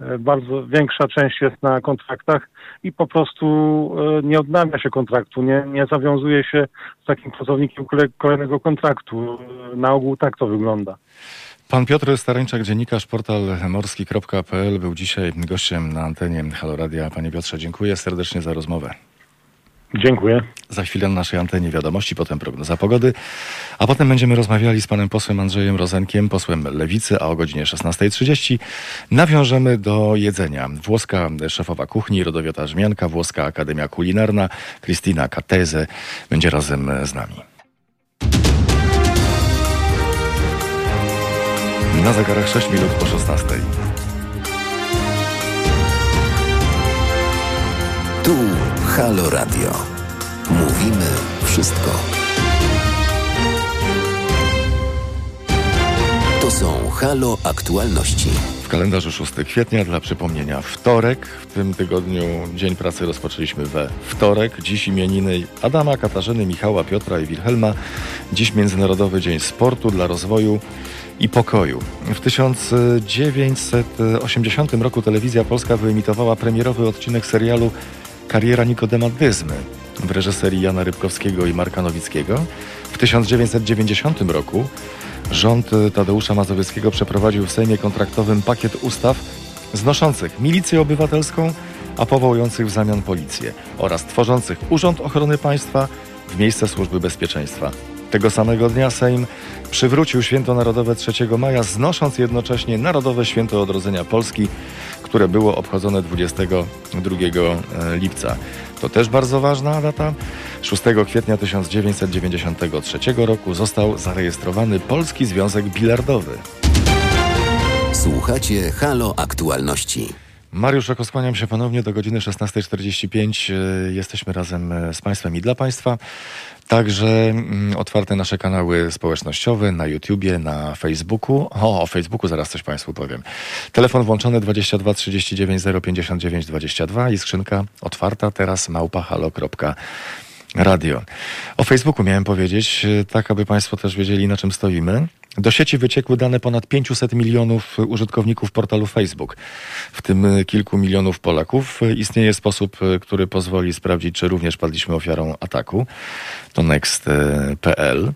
E, Bardzo większa część jest na kontraktach i po prostu e, nie odnawia się kontraktu, nie, nie zawiązuje się z takim pracownikiem kole- kolejnego kontraktu. E, Na ogół tak to wygląda. Pan Piotr Starańczak, dziennikarz, portal morski.pl był dzisiaj gościem na antenie Halo Radia. Panie Piotrze, dziękuję serdecznie za rozmowę. Dziękuję. Za chwilę na naszej antenie wiadomości, potem prognoza pogody, a potem będziemy rozmawiali z panem posłem Andrzejem Rozenkiem, posłem Lewicy, a o godzinie 16.30 nawiążemy do jedzenia. Włoska szefowa kuchni, Rodowiota Żmianka, Włoska Akademia Kulinarna, Kristina Kateze będzie razem z nami. Na zegarach 6 minut po 16. Tu Halo Radio. Mówimy wszystko. To są Halo Aktualności. W kalendarzu 6 kwietnia dla przypomnienia wtorek. W tym tygodniu Dzień Pracy rozpoczęliśmy we wtorek. Dziś imieniny Adama, Katarzyny, Michała, Piotra i Wilhelma. Dziś Międzynarodowy Dzień Sportu dla rozwoju i pokoju. W 1980 roku telewizja polska wyemitowała premierowy odcinek serialu Kariera Nikodema Dyzmy w reżyserii Jana Rybkowskiego i Marka Nowickiego. W 1990 roku rząd Tadeusza Mazowieckiego przeprowadził w Sejmie kontraktowym pakiet ustaw znoszących milicję obywatelską, a powołujących w zamian policję oraz tworzących Urząd Ochrony Państwa w miejsce Służby Bezpieczeństwa. Tego samego dnia Sejm przywrócił święto narodowe 3 maja, znosząc jednocześnie Narodowe Święto Odrodzenia Polski, które było obchodzone 22 e, lipca. To też bardzo ważna data. 6 kwietnia 1993 roku został zarejestrowany Polski Związek Bilardowy. Słuchacie Halo Aktualności. Mariusz, okłaniam się ponownie do godziny 16.45. E, Jesteśmy razem e, z Państwem i dla Państwa. Także mm, otwarte nasze kanały społecznościowe na YouTubie, na Facebooku. O, o Facebooku zaraz coś Państwu powiem. Telefon włączony 22 39 059 22 i skrzynka otwarta teraz małpahalo.radio. O Facebooku miałem powiedzieć, e, tak aby Państwo też wiedzieli na czym stoimy. Do sieci wyciekły dane ponad 500 milionów użytkowników portalu Facebook, w tym kilku milionów Polaków. Istnieje sposób, który pozwoli sprawdzić, czy również padliśmy ofiarą ataku. To next.pl.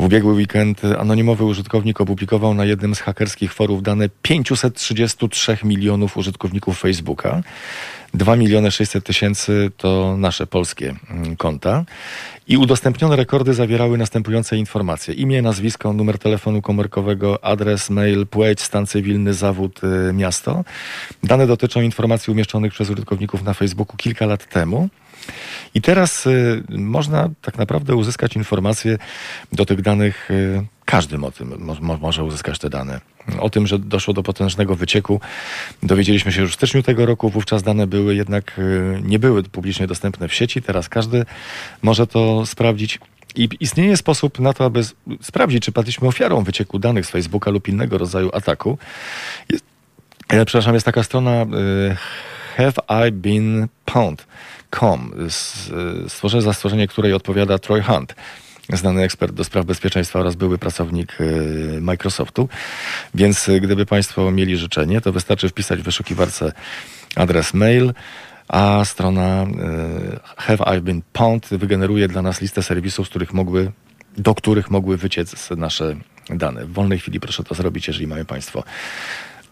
W ubiegły weekend anonimowy użytkownik opublikował na jednym z hakerskich forów dane 533 milionów użytkowników Facebooka. 2 miliony 600 tysięcy to nasze polskie mm, konta. I udostępnione rekordy zawierały następujące informacje. Imię, nazwisko, numer telefonu komórkowego, adres, mail, płeć, stan cywilny, zawód, y, miasto. Dane dotyczą informacji umieszczonych przez użytkowników na Facebooku kilka lat temu. I teraz y, można tak naprawdę uzyskać informacje do tych danych. Y, każdy o tym mo, może uzyskać te dane. O tym, że doszło do potężnego wycieku, dowiedzieliśmy się już w styczniu tego roku. Wówczas dane były jednak y, nie były publicznie dostępne w sieci. Teraz każdy może to sprawdzić. I istnieje sposób na to, aby sprawdzić, czy padliśmy ofiarą wycieku danych z Facebooka lub innego rodzaju ataku. Jest, e, przepraszam, jest taka strona Have I Been Pwned? Com, stworzenie, za stworzenie której odpowiada Troy Hunt, znany ekspert do spraw bezpieczeństwa oraz były pracownik y, Microsoftu. Więc y, gdyby Państwo mieli życzenie, to wystarczy wpisać w wyszukiwarce adres mail, a strona y, Have I Been Pwned wygeneruje dla nas listę serwisów, z których mogły, do których mogły wyciec nasze dane. W wolnej chwili proszę to zrobić, jeżeli mają Państwo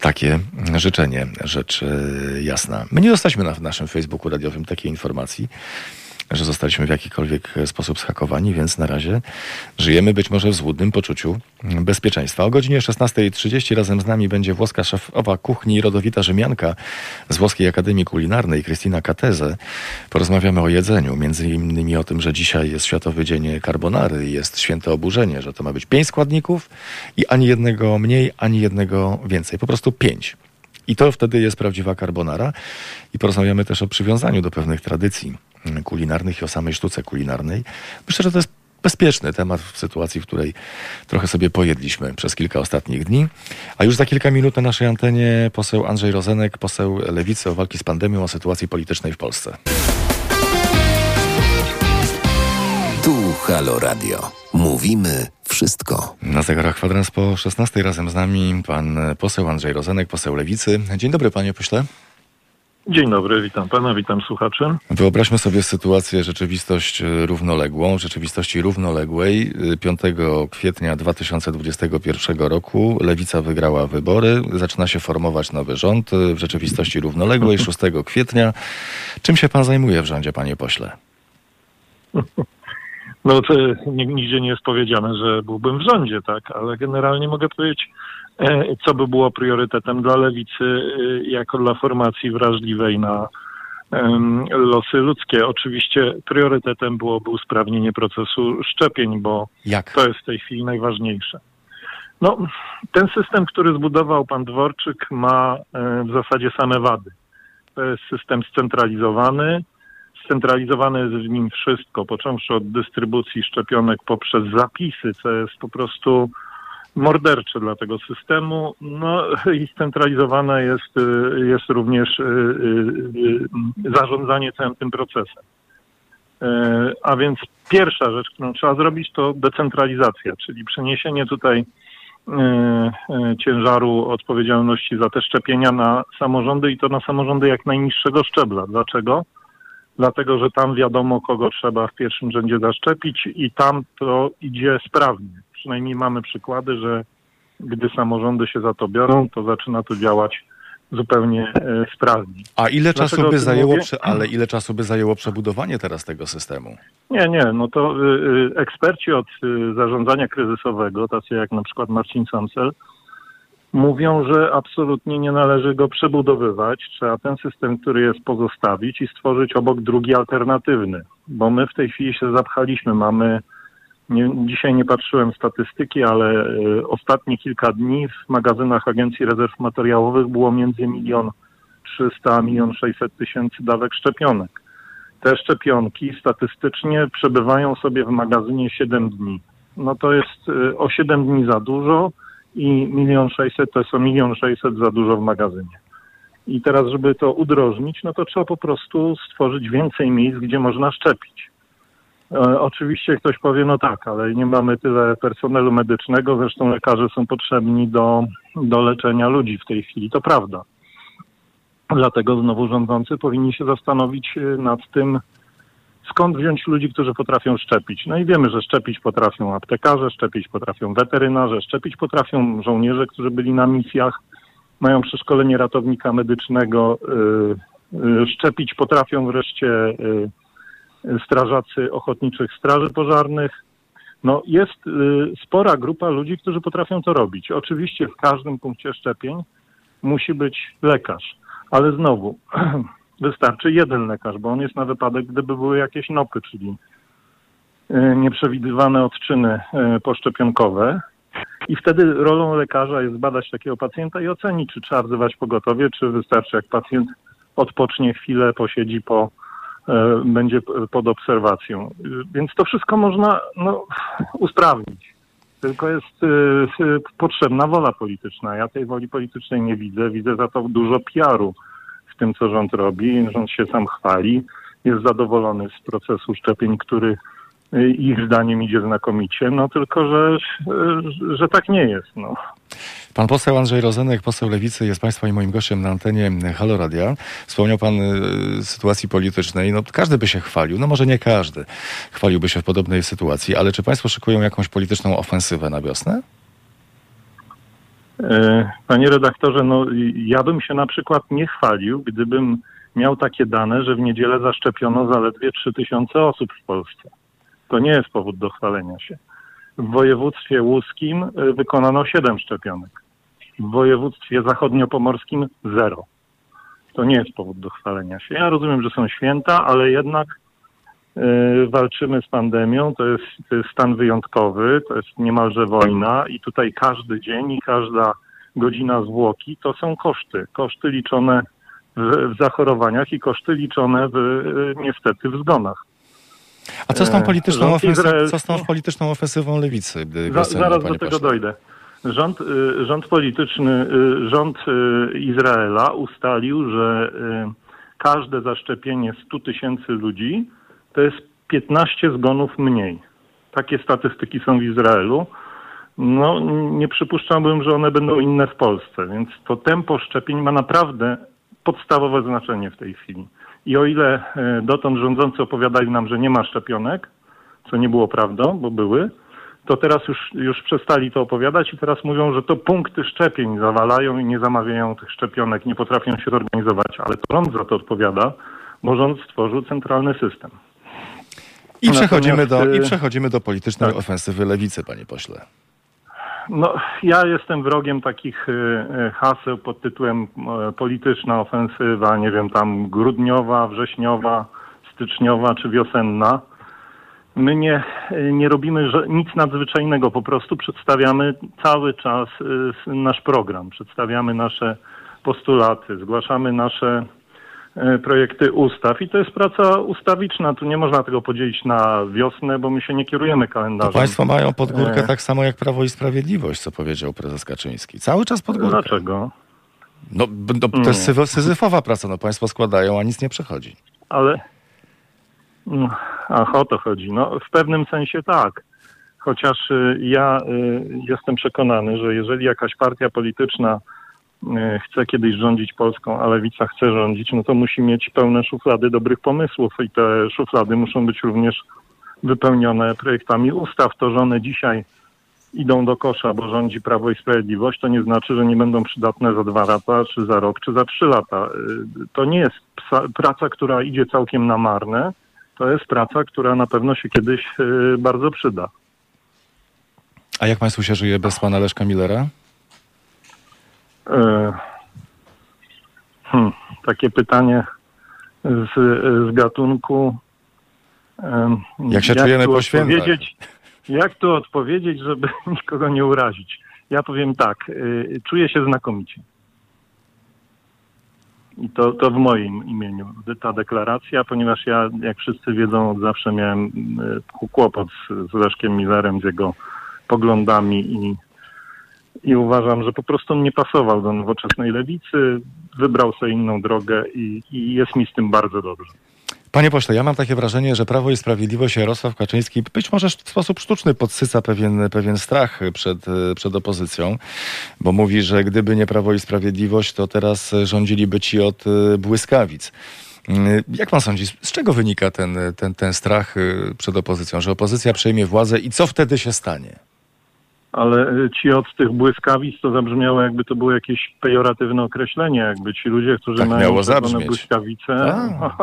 takie życzenie, rzecz e, jasna. My nie dostaliśmy na naszym Facebooku radiowym takiej informacji że zostaliśmy w jakikolwiek sposób schakowani, więc na razie żyjemy być może w złudnym poczuciu bezpieczeństwa. O godzinie 16.30 razem z nami będzie włoska szefowa kuchni rodowita Rzymianka z Włoskiej Akademii Kulinarnej, Krystyna Kateze. Porozmawiamy o jedzeniu, między innymi o tym, że dzisiaj jest Światowy Dzień Carbonary jest święte oburzenie, że to ma być pięć składników i ani jednego mniej, ani jednego więcej. Po prostu pięć. I to wtedy jest prawdziwa carbonara. I porozmawiamy też o przywiązaniu do pewnych tradycji kulinarnych i o samej sztuce kulinarnej. Myślę, że to jest bezpieczny temat w sytuacji, w której trochę sobie pojedliśmy przez kilka ostatnich dni. A już za kilka minut na naszej antenie poseł Andrzej Rozenek, poseł Lewicy o walki z pandemią, o sytuacji politycznej w Polsce. Tu Halo Radio. Mówimy wszystko. Na zegarach kwadrans po 16 razem z nami pan poseł Andrzej Rozenek, poseł Lewicy. Dzień dobry panie pośle. Dzień dobry, witam pana, witam słuchaczy. Wyobraźmy sobie sytuację, rzeczywistość e, równoległą, rzeczywistości równoległej. 5 e, kwietnia 2021 roku Lewica wygrała wybory, zaczyna się formować nowy rząd e, w rzeczywistości równoległej 6 kwietnia. Czym się pan zajmuje w rządzie, panie pośle? No to nigdzie nie jest powiedziane, że byłbym w rządzie, tak, ale generalnie mogę powiedzieć, co by było priorytetem dla lewicy e, jako dla formacji wrażliwej na losy ludzkie. Oczywiście priorytetem byłoby usprawnienie procesu szczepień, bo Jak? to jest w tej chwili najważniejsze. No, ten system, który zbudował pan Dworczyk, ma e, w zasadzie same wady. To jest system scentralizowany. Scentralizowane jest w nim wszystko, począwszy od dystrybucji szczepionek poprzez zapisy, co jest po prostu mordercze dla tego systemu. No i scentralizowane jest, y, jest również y, y, zarządzanie całym tym procesem. A więc pierwsza rzecz, którą trzeba zrobić, to decentralizacja, czyli przeniesienie tutaj ciężaru odpowiedzialności za te szczepienia na samorządy i to na samorządy jak najniższego szczebla. Dlaczego? Dlatego, że tam wiadomo, kogo trzeba w pierwszym rzędzie zaszczepić i tam to idzie sprawnie przynajmniej mamy przykłady, że gdy samorządy się za to biorą, to zaczyna to działać zupełnie e, sprawni. A ile Dlaczego czasu by zajęło, mówię? ale ile czasu by zajęło przebudowanie teraz tego systemu? Nie, nie, no to y, y, eksperci od y, zarządzania kryzysowego, tacy jak na przykład Marcin Samsel, mówią, że absolutnie nie należy go przebudowywać. Trzeba ten system, który jest, pozostawić i stworzyć obok drugi alternatywny, bo my w tej chwili się zapchaliśmy. Mamy, nie, dzisiaj nie patrzyłem statystyki, ale y, ostatnie kilka dni w magazynach Agencji Rezerw Materiałowych było między milion 300 a milion 600 tysięcy dawek szczepionek te szczepionki statystycznie przebywają sobie w magazynie 7 dni. No to jest y, o 7 dni za dużo i milion 600 to jest o milion 600 za dużo w magazynie. I teraz, żeby to udrożnić, no to trzeba po prostu stworzyć więcej miejsc, gdzie można szczepić. E, oczywiście ktoś powie, no tak, ale nie mamy tyle personelu medycznego, zresztą lekarze są potrzebni do, do leczenia ludzi w tej chwili. To prawda. Dlatego znowu rządzący powinni się zastanowić y, nad tym, skąd wziąć ludzi, którzy potrafią szczepić. No i wiemy, że szczepić potrafią aptekarze, szczepić potrafią weterynarze, szczepić potrafią żołnierze, którzy byli na misjach, mają przeszkolenie ratownika medycznego, y, y, szczepić potrafią wreszcie y, y, strażacy ochotniczych straży pożarnych. No jest y, spora grupa ludzi, którzy potrafią to robić. Oczywiście w każdym punkcie szczepień musi być lekarz. Ale znowu, wystarczy jeden lekarz, bo on jest na wypadek, gdyby były jakieś nopy, czyli e, nieprzewidywane odczyny e, poszczepionkowe. I wtedy rolą lekarza jest badać takiego pacjenta i ocenić, czy trzeba wzywać pogotowie, czy wystarczy, jak pacjent odpocznie chwilę, posiedzi po, będzie pod obserwacją. Więc to wszystko można no, usprawnić. Tylko jest y, potrzebna wola polityczna. Ja tej woli politycznej nie widzę. Widzę za to dużo PR-u w tym, co rząd robi. Rząd się sam chwali. Jest zadowolony z procesu szczepień, który y, ich zdaniem idzie znakomicie. No tylko, że, że tak nie jest. No. Pan poseł Andrzej Rozenek, poseł Lewicy, jest Państwa i moim gościem na antenie Halo Radia. Wspomniał Pan y, sytuacji politycznej. No, każdy by się chwalił, no może nie każdy chwaliłby się w podobnej sytuacji, ale czy Państwo szykują jakąś polityczną ofensywę na wiosnę? E, Panie redaktorze, no ja bym się na przykład nie chwalił, gdybym miał takie dane, że w niedzielę zaszczepiono zaledwie 3000 osób w Polsce. To nie jest powód do chwalenia się. W województwie łuskim y, wykonano 7 szczepionek. W województwie zachodniopomorskim 0. To nie jest powód do chwalenia się. Ja rozumiem, że są święta, ale jednak y, walczymy z pandemią. To jest, to jest stan wyjątkowy, to jest niemalże wojna i tutaj każdy dzień i każda godzina zwłoki to są koszty. Koszty liczone w, w zachorowaniach i koszty liczone w, y, niestety w zgonach. A co z tą E, polityczną, ofensy- co z tą polityczną ofensywą Lewicy? y, Za, zaraz do tego dojdę. Rząd, y, rząd polityczny, y, rząd y, Izraela ustalił, że każde zaszczepienie 100 tysięcy ludzi to jest 15 zgonów mniej. Takie statystyki są w Izraelu. No, nie przypuszczałbym, że one będą inne w Polsce, więc to tempo szczepień ma naprawdę podstawowe znaczenie w tej chwili. I o ile dotąd rządzący opowiadali nam, że nie ma szczepionek, co nie było prawdą, bo były, to teraz już, już przestali to opowiadać i teraz mówią, że to punkty szczepień zawalają i nie zamawiają tych szczepionek, nie potrafią się zorganizować, ale to rząd za to odpowiada, bo rząd stworzył centralny system. I przechodzimy, do, I y, przechodzimy do politycznej tak. ofensywy Lewicy, panie pośle. No, ja jestem wrogiem takich y, y, haseł pod tytułem y, polityczna ofensywa, nie wiem, tam grudniowa, wrześniowa, styczniowa czy wiosenna. My nie, nie robimy nic nadzwyczajnego, po prostu przedstawiamy cały czas y, nasz program, przedstawiamy nasze postulaty, zgłaszamy nasze y, projekty ustaw i to jest praca ustawiczna. Tu nie można tego podzielić na wiosnę, bo my się nie kierujemy To kalendarzem. państwo mają pod górkę E. tak samo jak Prawo i Sprawiedliwość, co powiedział prezes Kaczyński. Cały czas pod górkę. Dlaczego? No, no, to jest syzy- syzyfowa praca, no państwo składają, a nic nie przechodzi. Ale. Ach, o to chodzi. No, w pewnym sensie tak. Chociaż y, ja y, jestem przekonany, że jeżeli jakaś partia polityczna y, chce kiedyś rządzić Polską, a lewica chce rządzić, no to musi mieć pełne szuflady dobrych pomysłów i te szuflady muszą być również wypełnione projektami ustaw. To, że one dzisiaj idą do kosza, bo rządzi Prawo i Sprawiedliwość, to nie znaczy, że nie będą przydatne za dwa lata, czy za rok, czy za trzy lata. To nie jest praca, która idzie całkiem na marne. To jest praca, która na pewno się kiedyś y, bardzo przyda. A jak państwu się żyje bez pana Leszka Millera? E, Hmm, takie pytanie z, z gatunku. Jak się czujemy tu po świętach? Jak tu odpowiedzieć, żeby nikogo nie urazić? Ja powiem tak, y, czuję się znakomicie. To, to w moim imieniu ta deklaracja, ponieważ ja, jak wszyscy wiedzą, od zawsze miałem y, kłopot z, z Leszkiem Millerem, z jego poglądami i, i uważam, że po prostu nie pasował do nowoczesnej lewicy, wybrał sobie inną drogę i, i jest mi z tym bardzo dobrze. Panie pośle, ja mam takie wrażenie, że Prawo i Sprawiedliwość Jarosław Kaczyński być może w sposób sztuczny podsyca pewien, pewien strach przed, przed opozycją, bo mówi, że gdyby nie Prawo i Sprawiedliwość, to teraz rządziliby ci od e, błyskawic. Mm, Jak pan sądzi, z czego wynika ten, ten, ten strach e, przed opozycją, że opozycja przejmie władzę i co wtedy się stanie? Ale y, ci od tych błyskawic to zabrzmiało, jakby to było jakieś pejoratywne określenie, jakby ci ludzie, którzy Tak mają czerwone błyskawice. A.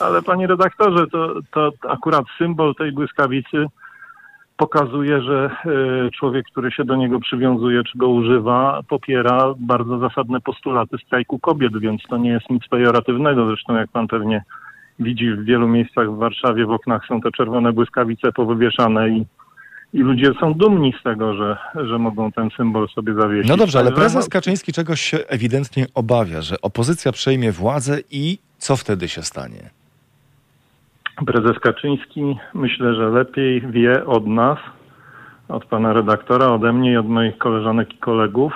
Ale panie redaktorze, to, to akurat symbol tej błyskawicy pokazuje, że y, człowiek, który się do niego przywiązuje, czy go używa, popiera bardzo zasadne postulaty strajku kobiet, więc to nie jest nic pejoratywnego. Zresztą jak pan pewnie widzi w wielu miejscach w Warszawie w oknach są te czerwone błyskawice powywieszane i i ludzie są dumni z tego, że, że mogą ten symbol sobie zawiesić. No dobrze, ale prezes no, Kaczyński czegoś się ewidentnie obawia, że opozycja przejmie władzę i co wtedy się stanie? Prezes Kaczyński myślę, że lepiej wie od nas, od pana redaktora, ode mnie i od moich koleżanek i kolegów,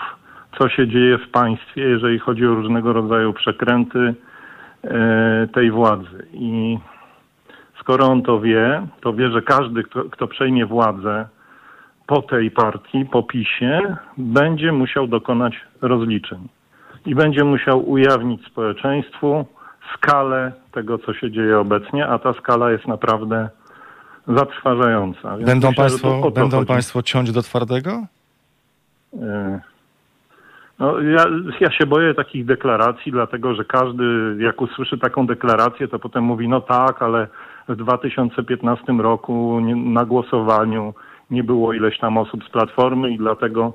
co się dzieje w państwie, jeżeli chodzi o różnego rodzaju przekręty e, tej władzy. I skoro on to wie, to wie, że każdy, kto, kto przejmie władzę po tej partii, po PiSie, będzie musiał dokonać rozliczeń. I będzie musiał ujawnić społeczeństwu skalę tego, co się dzieje obecnie, a ta skala jest naprawdę zatrważająca. Więc Będą, myślę, państwo, będą chodzi. państwo ciąć do twardego? E, No, ja, ja się boję takich deklaracji, dlatego że każdy, jak usłyszy taką deklarację, to potem mówi, no tak, ale w 2015 roku na głosowaniu nie było ileś tam osób z Platformy i dlatego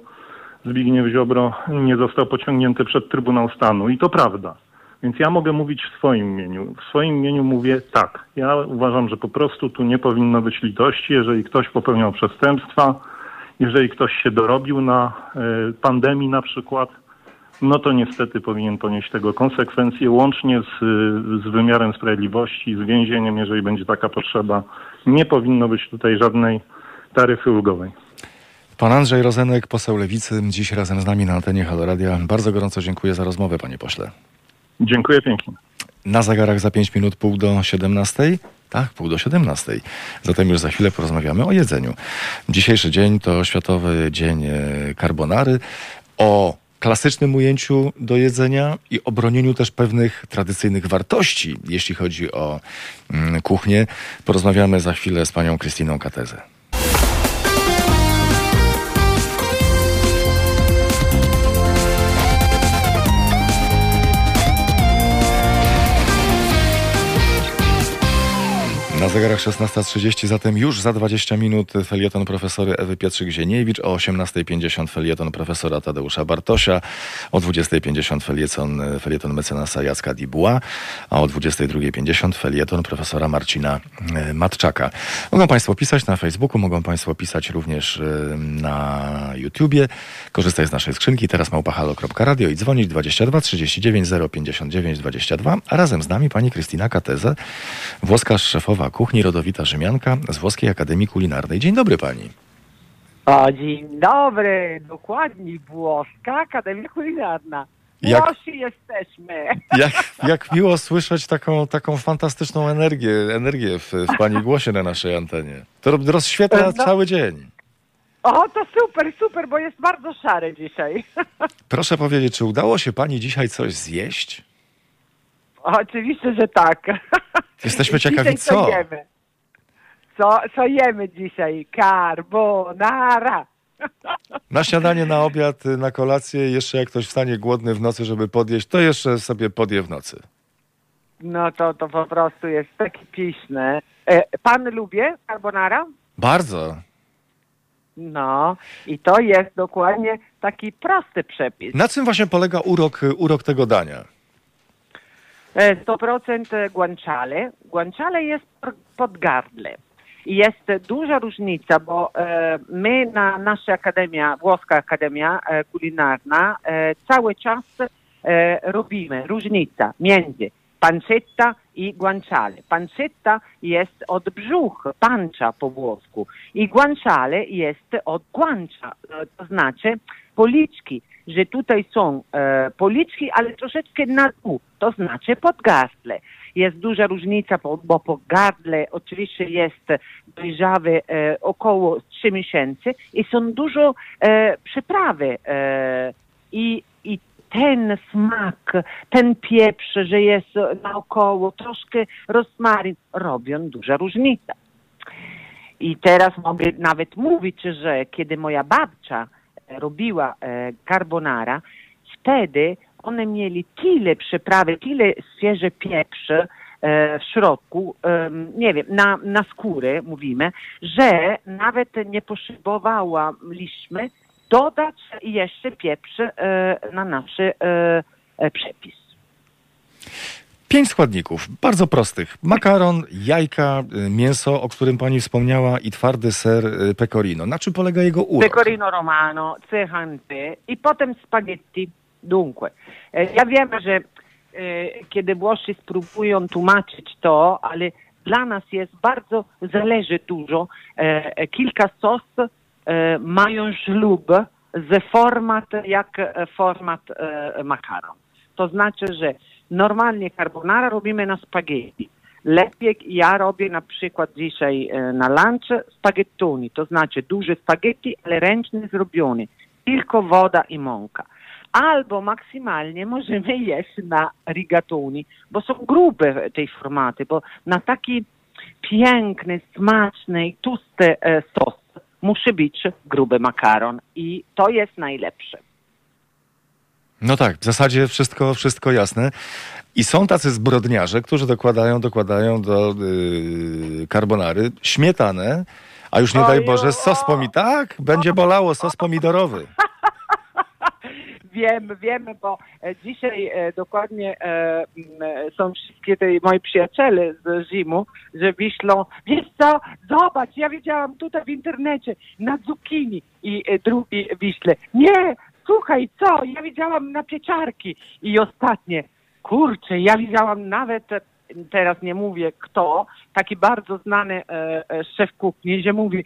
Zbigniew Ziobro nie został pociągnięty przed Trybunał Stanu. I to prawda. Więc ja mogę mówić w swoim imieniu. W swoim imieniu mówię tak. Ja uważam, że po prostu tu nie powinno być litości, jeżeli ktoś popełniał przestępstwa, jeżeli ktoś się dorobił na y, pandemii na przykład, no to niestety powinien ponieść tego konsekwencje łącznie z, z wymiarem sprawiedliwości, z więzieniem, jeżeli będzie taka potrzeba. Nie powinno być tutaj żadnej taryfy ulgowej. Pan Andrzej Rozenek, poseł Lewicy, dziś razem z nami na antenie Halo Radia. Bardzo gorąco dziękuję za rozmowę, panie pośle. Dziękuję pięknie. Na zegarach za 5 minut pół do 17. Tak, pół do 17. Zatem już za chwilę porozmawiamy o jedzeniu. Dzisiejszy dzień to Światowy Dzień e, Carbonary. O klasycznym ujęciu do jedzenia i obronieniu też pewnych tradycyjnych wartości, jeśli chodzi o mm, kuchnię. Porozmawiamy za chwilę z panią Krystyną Katezę. Na zegarach 16.30, zatem już za 20 minut felieton profesory Ewy Pietrzyk-Zieniewicz, o 18.50 felieton profesora Tadeusza Bartosia, o 20.50 felieton, felieton mecenasa Jacka Dibuła, a o 22.50 felieton profesora Marcina e, Matczaka. Mogą Państwo pisać na Facebooku, mogą Państwo pisać również e, na YouTubie, korzystać z naszej skrzynki, teraz małpahalo.radio i dzwonić 22 39 059 22, a razem z nami pani Krystyna Kateze, włoska szefowa kuchni, rodowita Rzymianka z Włoskiej Akademii Kulinarnej. Dzień dobry pani. O, dzień dobry, dokładnie, Włoska Akademia Kulinarna. Jak- Włosi jesteśmy. Jak, jak miło słyszeć taką, taką fantastyczną energię, energię w, w pani głosie na naszej antenie. To roz- rozświetla No. cały dzień. O, to super, super, bo jest bardzo szary dzisiaj. Proszę powiedzieć, czy udało się pani dzisiaj coś zjeść? Oczywiście, że tak. Jesteśmy ciekawi, dzisiaj co? jemy? Co, co jemy dzisiaj? Carbonara. Na śniadanie, na obiad, na kolację, jeszcze jak ktoś wstanie głodny w nocy, żeby podjeść, to jeszcze sobie podje w nocy. No to, to po prostu jest takie pyszne. E, pan lubi carbonara? Bardzo. No i to jest dokładnie taki prosty przepis. Na czym właśnie polega urok, urok tego dania? E, 100% guanciale. Guanciale jest pod gardle. Jest duża różnica, bo e, my na nasza akademia, włoska akademia e, kulinarna, e, cały czas e, robimy różnica między pancetta i guanciale. Pancetta jest od brzuch, pancza po włosku i guanciale jest od guancia, e, to znaczy policzki, że tutaj są e, policzki, ale troszeczkę na dół, to znaczy pod gardle. Jest duża różnica, bo, bo po gardle oczywiście jest dojrzawy e, około 3 miesięcy i są dużo e, przyprawy e, i ten smak, ten pieprz, że jest naokoło, troszkę rozmaryn, robią duża różnica. I teraz mogę nawet mówić, że kiedy moja babcia e, robiła e, carbonara, wtedy one mieli tyle przyprawy, tyle świeże pieprze e, w środku, nie wiem, na, na skórę mówimy, że nawet nie potrzebowaliśmy dodać jeszcze pieprz e, na nasz e, e, przepis. Pięć składników, bardzo prostych. Makaron, jajka, mięso, o którym pani wspomniała i twardy ser pecorino. Na czym polega jego urok? pecorino romano, cechante i potem spaghetti. Dunque, ja wiem, że kiedy Włosi spróbują tłumaczyć to, ale dla nas jest bardzo, zależy dużo. Kilka sos mają ślub z format jak e, format e, makaron. To znaczy, że normalnie carbonara robimy na spaghetti. Lepiej ja robię na przykład dzisiaj e, na lunch spaghettoni, to znaczy duże spaghetti, ale ręcznie zrobione. Tylko woda i mąka. Albo maksymalnie możemy jeść na rigatoni, bo są grube te formaty, bo na taki piękny, smaczny i tłusty e, sos musi być gruby makaron i to jest najlepsze. No tak, w zasadzie wszystko, wszystko jasne. I są tacy zbrodniarze, którzy dokładają, dokładają do yy, carbonary śmietanę, a już nie daj Oj, Boże, sos pomidorowy. Tak, będzie bolało, sos pomidorowy. Wiem, wiemy, bo e, dzisiaj e, dokładnie e, są wszystkie te moi przyjaciele z Rzymu, że wyślą, wiesz co, zobacz, ja widziałam tutaj w internecie na zucchini i drugi wyśle, nie, słuchaj, co, ja widziałam na pieczarki. I ostatnie, kurczę, ja widziałam nawet, teraz nie mówię kto, taki bardzo znany e, e, szef kuchni, że mówi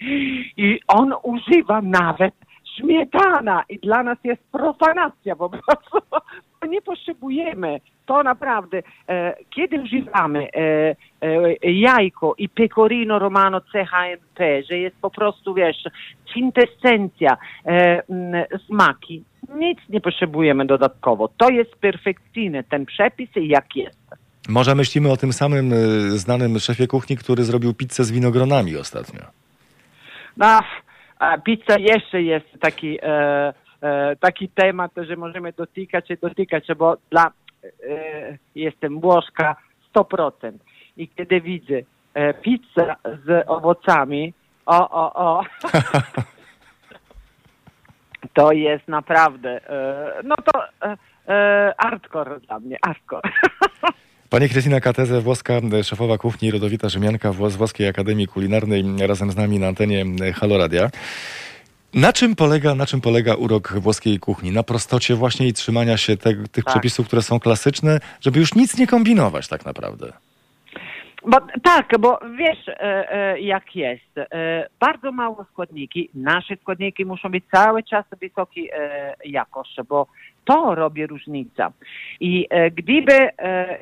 i on używa nawet śmietana i dla nas jest profanacja po prostu. Nie potrzebujemy. To naprawdę, e, kiedy używamy e, e, jajko i pecorino romano CHMP, że jest po prostu, wiesz, kwintesencja m, smaki, nic nie potrzebujemy dodatkowo. To jest perfekcyjny ten przepis jak jest. Może myślimy o tym samym znanym szefie kuchni, który zrobił pizzę z winogronami ostatnio. No, a pizza jeszcze jest taki, e, e, taki temat, że możemy dotykać i dotykać, bo dla, e, jestem Włoszka 100%. I kiedy widzę e, pizzę z owocami, o, o, o, to jest naprawdę, e, no to e, e, hardcore dla mnie, hardcore. Pani Krystyna Kateze, włoska szefowa kuchni, rodowita Rzymianka włos- Włoskiej Akademii Kulinarnej, razem z nami na antenie e, Halo Radia. Na czym polega, na czym polega urok włoskiej kuchni? Na prostocie właśnie i trzymania się te, tych Tak. przepisów, które są klasyczne, żeby już nic nie kombinować tak naprawdę. Bo, tak, bo wiesz e, e, jak jest. E, bardzo mało składniki. Nasze składniki muszą być cały czas wysokiej jakości, bo to robi różnica. I e, gdyby e,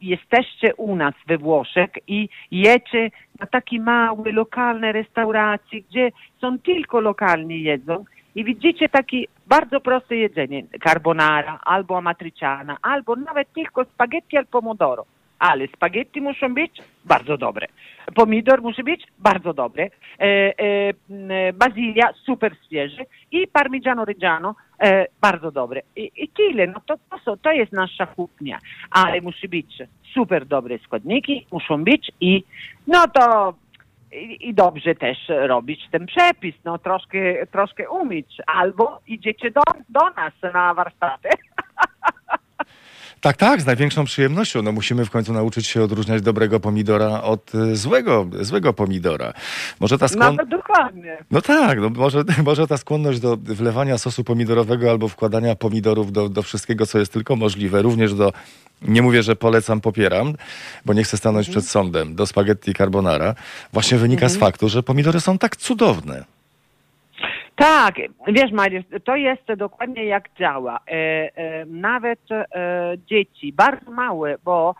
jesteście u nas we Włoszech i jecie na takiej małej, lokalnej restauracji, gdzie są tylko lokalni jedzą i widzicie takie bardzo proste jedzenie, carbonara albo amatriciana, albo nawet tylko spaghetti al pomodoro ale spaghetti muszą być bardzo dobre. Pomidor musi być bardzo dobry. E, e, m, bazylia super świeży i parmigiano reggiano e, bardzo dobre. I, i tyle, no to, to, to jest nasza kuchnia. Ale musi być super dobre składniki, muszą być i no to i, i dobrze też robić ten przepis, no troszkę, troszkę umieć. Albo idziecie do, do nas na warsztaty. Tak, tak, z największą przyjemnością. No musimy w końcu nauczyć się odróżniać dobrego pomidora od y, złego, złego pomidora. Może ta skłon... to dokładnie. No tak, no może, może ta skłonność do wlewania sosu pomidorowego albo wkładania pomidorów do, do wszystkiego, co jest tylko możliwe, również do, nie mówię, że polecam, popieram, bo nie chcę stanąć przed sądem, do spaghetti carbonara, właśnie wynika z faktu, że pomidory są tak cudowne. Tak, wiesz Mariusz, to jest dokładnie jak działa. E, e, nawet e, dzieci, bardzo małe, bo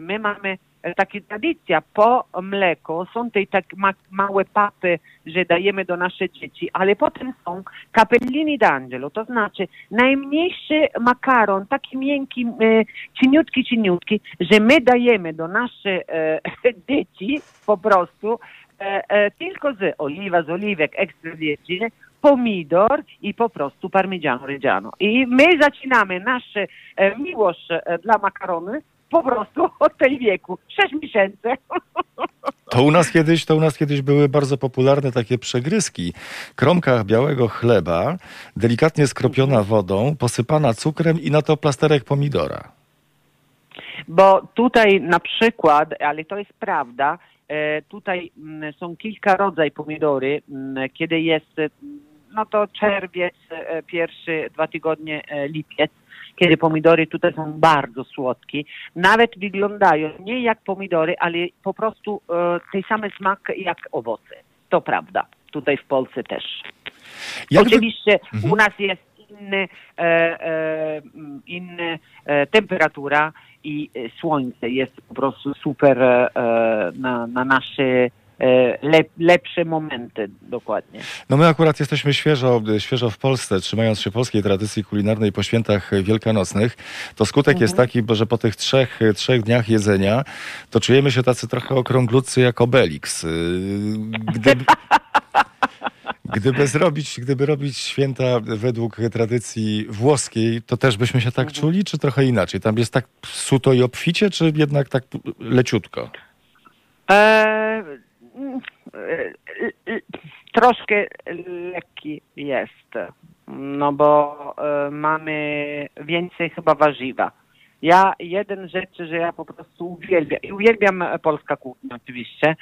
my mamy takie tradycja, po mleko są te tak ma, małe papy, że dajemy do nasze dzieci, ale potem są kapellini d'angelo, to znaczy najmniejszy makaron, taki miękki, e, cieniutki, cieniutki, że my dajemy do naszych e, dzieci po prostu tylko z oliwa, z oliwek ekstra virgine, pomidor i po prostu parmigiano reggiano. I my zaczynamy nasze e, miłość e, dla makarony po prostu od tej wieku, 6 miesięcy. To u nas kiedyś, to u nas kiedyś były bardzo popularne takie przegryzki. Kromka białego chleba, delikatnie skropiona wodą, posypana cukrem i na to plasterek pomidora. Bo tutaj na przykład, ale to jest prawda, e, tutaj mm, są kilka rodzajów pomidory, mm, kiedy jest, e, no to czerwiec, e, pierwszy dwa tygodnie e, lipiec, kiedy pomidory tutaj są bardzo słodkie. Nawet wyglądają nie jak pomidory, ale po prostu e, tej same smak jak owoce. To prawda. Tutaj w Polsce też. Jak Oczywiście Mhm. u nas jest inny, e, e, m, inny e, temperatura i słońce jest po prostu super na, na nasze lep, lepsze momenty dokładnie. No my akurat jesteśmy świeżo, świeżo w Polsce, trzymając się polskiej tradycji kulinarnej po świętach wielkanocnych. To skutek jest taki, bo że po tych trzech, trzech dniach jedzenia to czujemy się tacy trochę okrąglucy jak Obelix. Yy, Gdyby, gdyby zrobić, gdyby robić święta według tradycji włoskiej, to też byśmy się tak czuli, czy trochę inaczej? Tam jest tak suto i obficie, czy jednak tak leciutko? E, mm, e, e, troszkę lekki jest, no bo e, mamy więcej chyba warzywa. Ja jeden rzecz, że ja po prostu uwielbiam, i uwielbiam polska kuchnia oczywiście,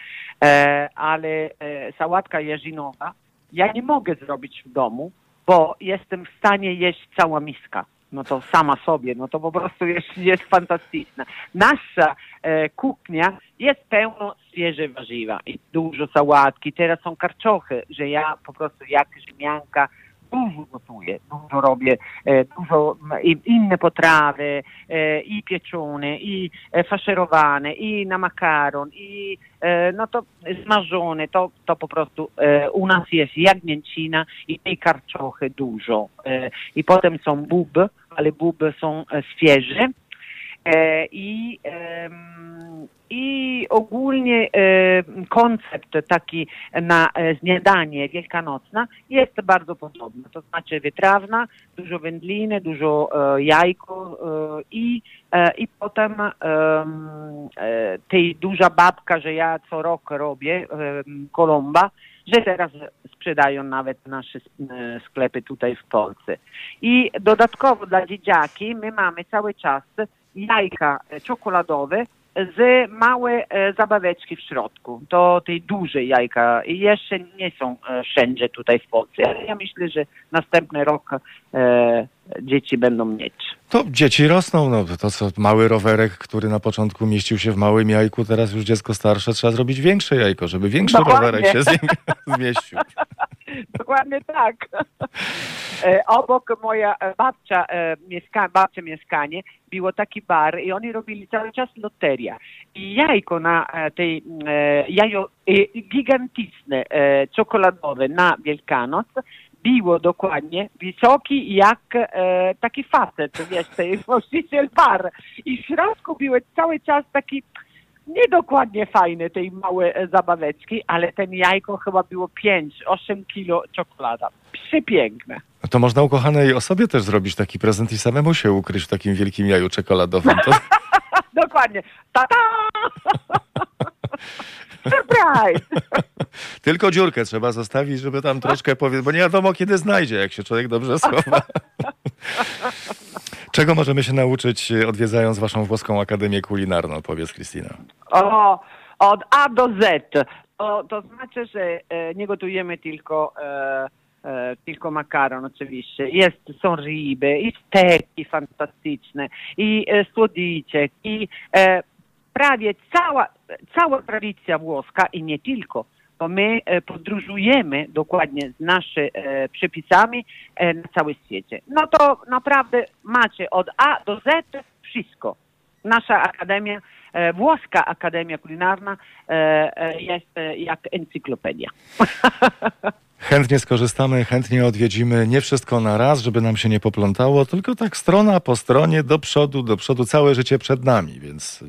ale sałatka jarzynowa ja nie mogę zrobić w domu, bo jestem w stanie jeść cała miska. No to sama sobie, no to po prostu jest, jest fantastyczna. Nasza e, kuchnia jest pełno świeże warzywa i dużo sałatki. Teraz są karczochy, że ja po prostu jak Rzymianka dużo gotuję, dużo robię, e, dużo inne potrawy, e, i pieczone, i e, faszerowane, i na makaron, i no to smażone, to, to po prostu u nas jest jagnięcina i tej karczochy dużo. I potem są buby, ale buby są świeże. I, em, I ogólnie e, koncept taki na e, śniadanie wielkanocna jest bardzo podobny. To znaczy wytrawna, dużo wędliny, dużo e, jajko i, i potem em, tej duża babka, że ja co rok robię, kolomba, że teraz sprzedają nawet nasze sklepy tutaj w Polsce. I dodatkowo dla dzieciaki my mamy cały czas jajka czekoladowe z małe e, zabaweczki w środku. To te duże jajka i jeszcze nie są e, wszędzie tutaj w Polsce, ale ja myślę, że następny rok e, dzieci będą mieć. To dzieci rosną, no to co, mały rowerek, który na początku mieścił się w małym jajku, teraz już dziecko starsze, trzeba zrobić większe jajko, żeby większy Dokładnie. rowerek się zmi- zmieścił. Dokładnie tak. E, Obok moja babcia, e, mieszka, babcia mieszkanie, było taki bar i oni robili cały czas loteria. I jajko na e, tej, jajo gigantyczne, czekoladowe na Wielkanoc biło dokładnie, wysoki jak e, taki facet, wiesz, właściciel bar. I w środku były cały czas taki niedokładnie fajne tej małe e, zabaweczki, ale ten jajko chyba było 5-8 kilo czekolada. Przepiękne. No to można ukochanej osobie też zrobić taki prezent i samemu się ukryć w takim wielkim jaju czekoladowym. To, Dokładnie. Ta-ta! Surprise! tylko dziurkę trzeba zostawić, żeby tam troszkę powiedzieć, bo nie wiadomo kiedy znajdzie, jak się człowiek dobrze schowa. Czego możemy się nauczyć e, odwiedzając waszą włoską akademię kulinarną, powiedz Krystyna. O, od A do Z. To, to znaczy, że e, nie gotujemy tylko, e, e, tylko makaron oczywiście. Jest, są ryby i steki fantastyczne i e, słodycze i prawie cała, cała tradycja włoska i nie tylko. Bo my e, podróżujemy dokładnie z naszymi e, przepisami e, na całym świecie. No to naprawdę macie od A do Z wszystko. Nasza akademia, włoska akademia kulinarna jest jak encyklopedia. Chętnie skorzystamy, chętnie odwiedzimy. Nie wszystko na raz, żeby nam się nie poplątało, tylko tak strona po stronie, do przodu, do przodu, całe życie przed nami, więc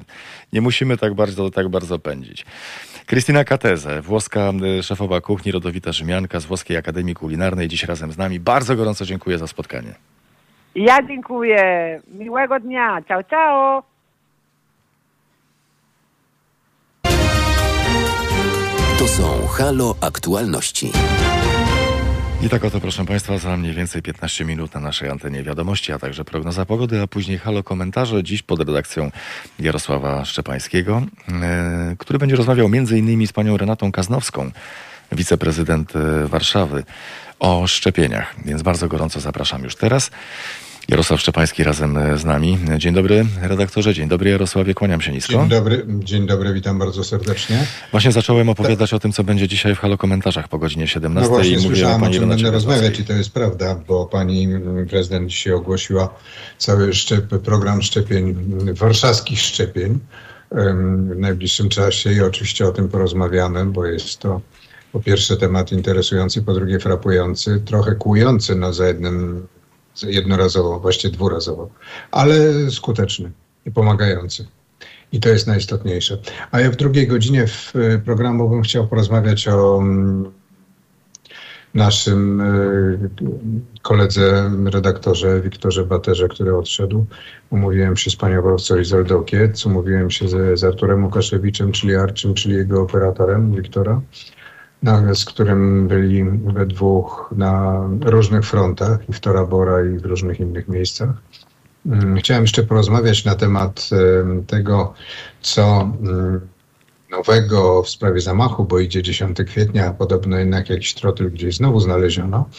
nie musimy tak bardzo, tak bardzo pędzić. Krystyna Kateze, włoska y, szefowa kuchni, rodowita Rzymianka z Włoskiej Akademii Kulinarnej, dziś razem z nami. Bardzo gorąco dziękuję za spotkanie. Ja dziękuję. Miłego dnia. Ciao, ciao. To są Halo Aktualności. I tak oto, proszę Państwa, za mniej więcej 15 minut na naszej antenie wiadomości, a także prognoza pogody, a później halo komentarze, dziś pod redakcją Jarosława Szczepańskiego, e, który będzie rozmawiał m.in. z panią Renatą Kaznowską, wiceprezydent e, Warszawy, o szczepieniach. Więc bardzo gorąco zapraszam już teraz. Jarosław Szczepański razem e, z nami. Dzień dobry, redaktorze. Dzień dobry, Jarosławie. Kłaniam się nisko. Dzień dobry, dzień dobry, witam bardzo serdecznie. Właśnie zacząłem opowiadać o tym, co będzie dzisiaj w halo komentarzach po godzinie 17 No właśnie i słyszałem, o czym będę rozmawiać i to jest prawda, bo pani prezydent dzisiaj ogłosiła cały szczep, program szczepień, warszawskich szczepień w najbliższym czasie i oczywiście o tym porozmawiamy, bo jest to po pierwsze temat interesujący, po drugie frapujący, trochę kłujący no za jednym jednorazowo, właściwie dwurazowo, ale skuteczny i pomagający. I to jest najistotniejsze. A ja w drugiej godzinie w y, programu bym chciał porozmawiać o mm, naszym y, koledze, redaktorze Wiktorze Baterze, który odszedł. Umówiłem się z panią profesor Izoldą Kiec, umówiłem się z, z Arturem Łukaszewiczem, czyli Arczym, czyli jego operatorem Wiktora, z którym byli we dwóch na różnych frontach, i w Tora Bora i w różnych innych miejscach. Mm, Chciałem jeszcze porozmawiać na temat em, tego, co mm, nowego w sprawie zamachu, bo idzie 10 kwietnia, a podobno jednak jakiś trotyl gdzieś znowu znaleziono,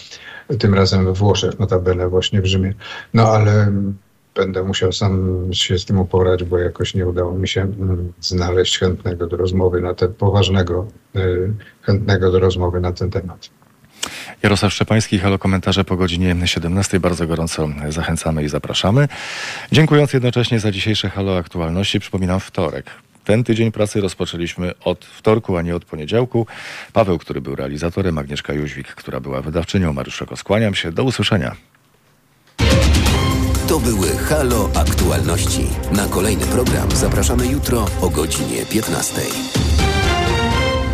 tym razem we Włoszech, notabene właśnie w Rzymie. No ale mm, będę musiał sam się z tym uporać, bo jakoś nie udało mi się mm, znaleźć chętnego do rozmowy na ten poważnego, y, chętnego do rozmowy na ten temat. Jarosław Szczepański, halo komentarze po godzinie 17. Bardzo gorąco zachęcamy i zapraszamy. Dziękując jednocześnie za dzisiejsze halo aktualności, przypominam wtorek. Ten tydzień pracy rozpoczęliśmy od wtorku, a nie od poniedziałku. Paweł, który był realizatorem, Agnieszka Jóźwik, która była wydawczynią, Mariusz Szoko, skłaniam się. Do usłyszenia. To były Halo Aktualności. Na kolejny program zapraszamy jutro o godzinie 15.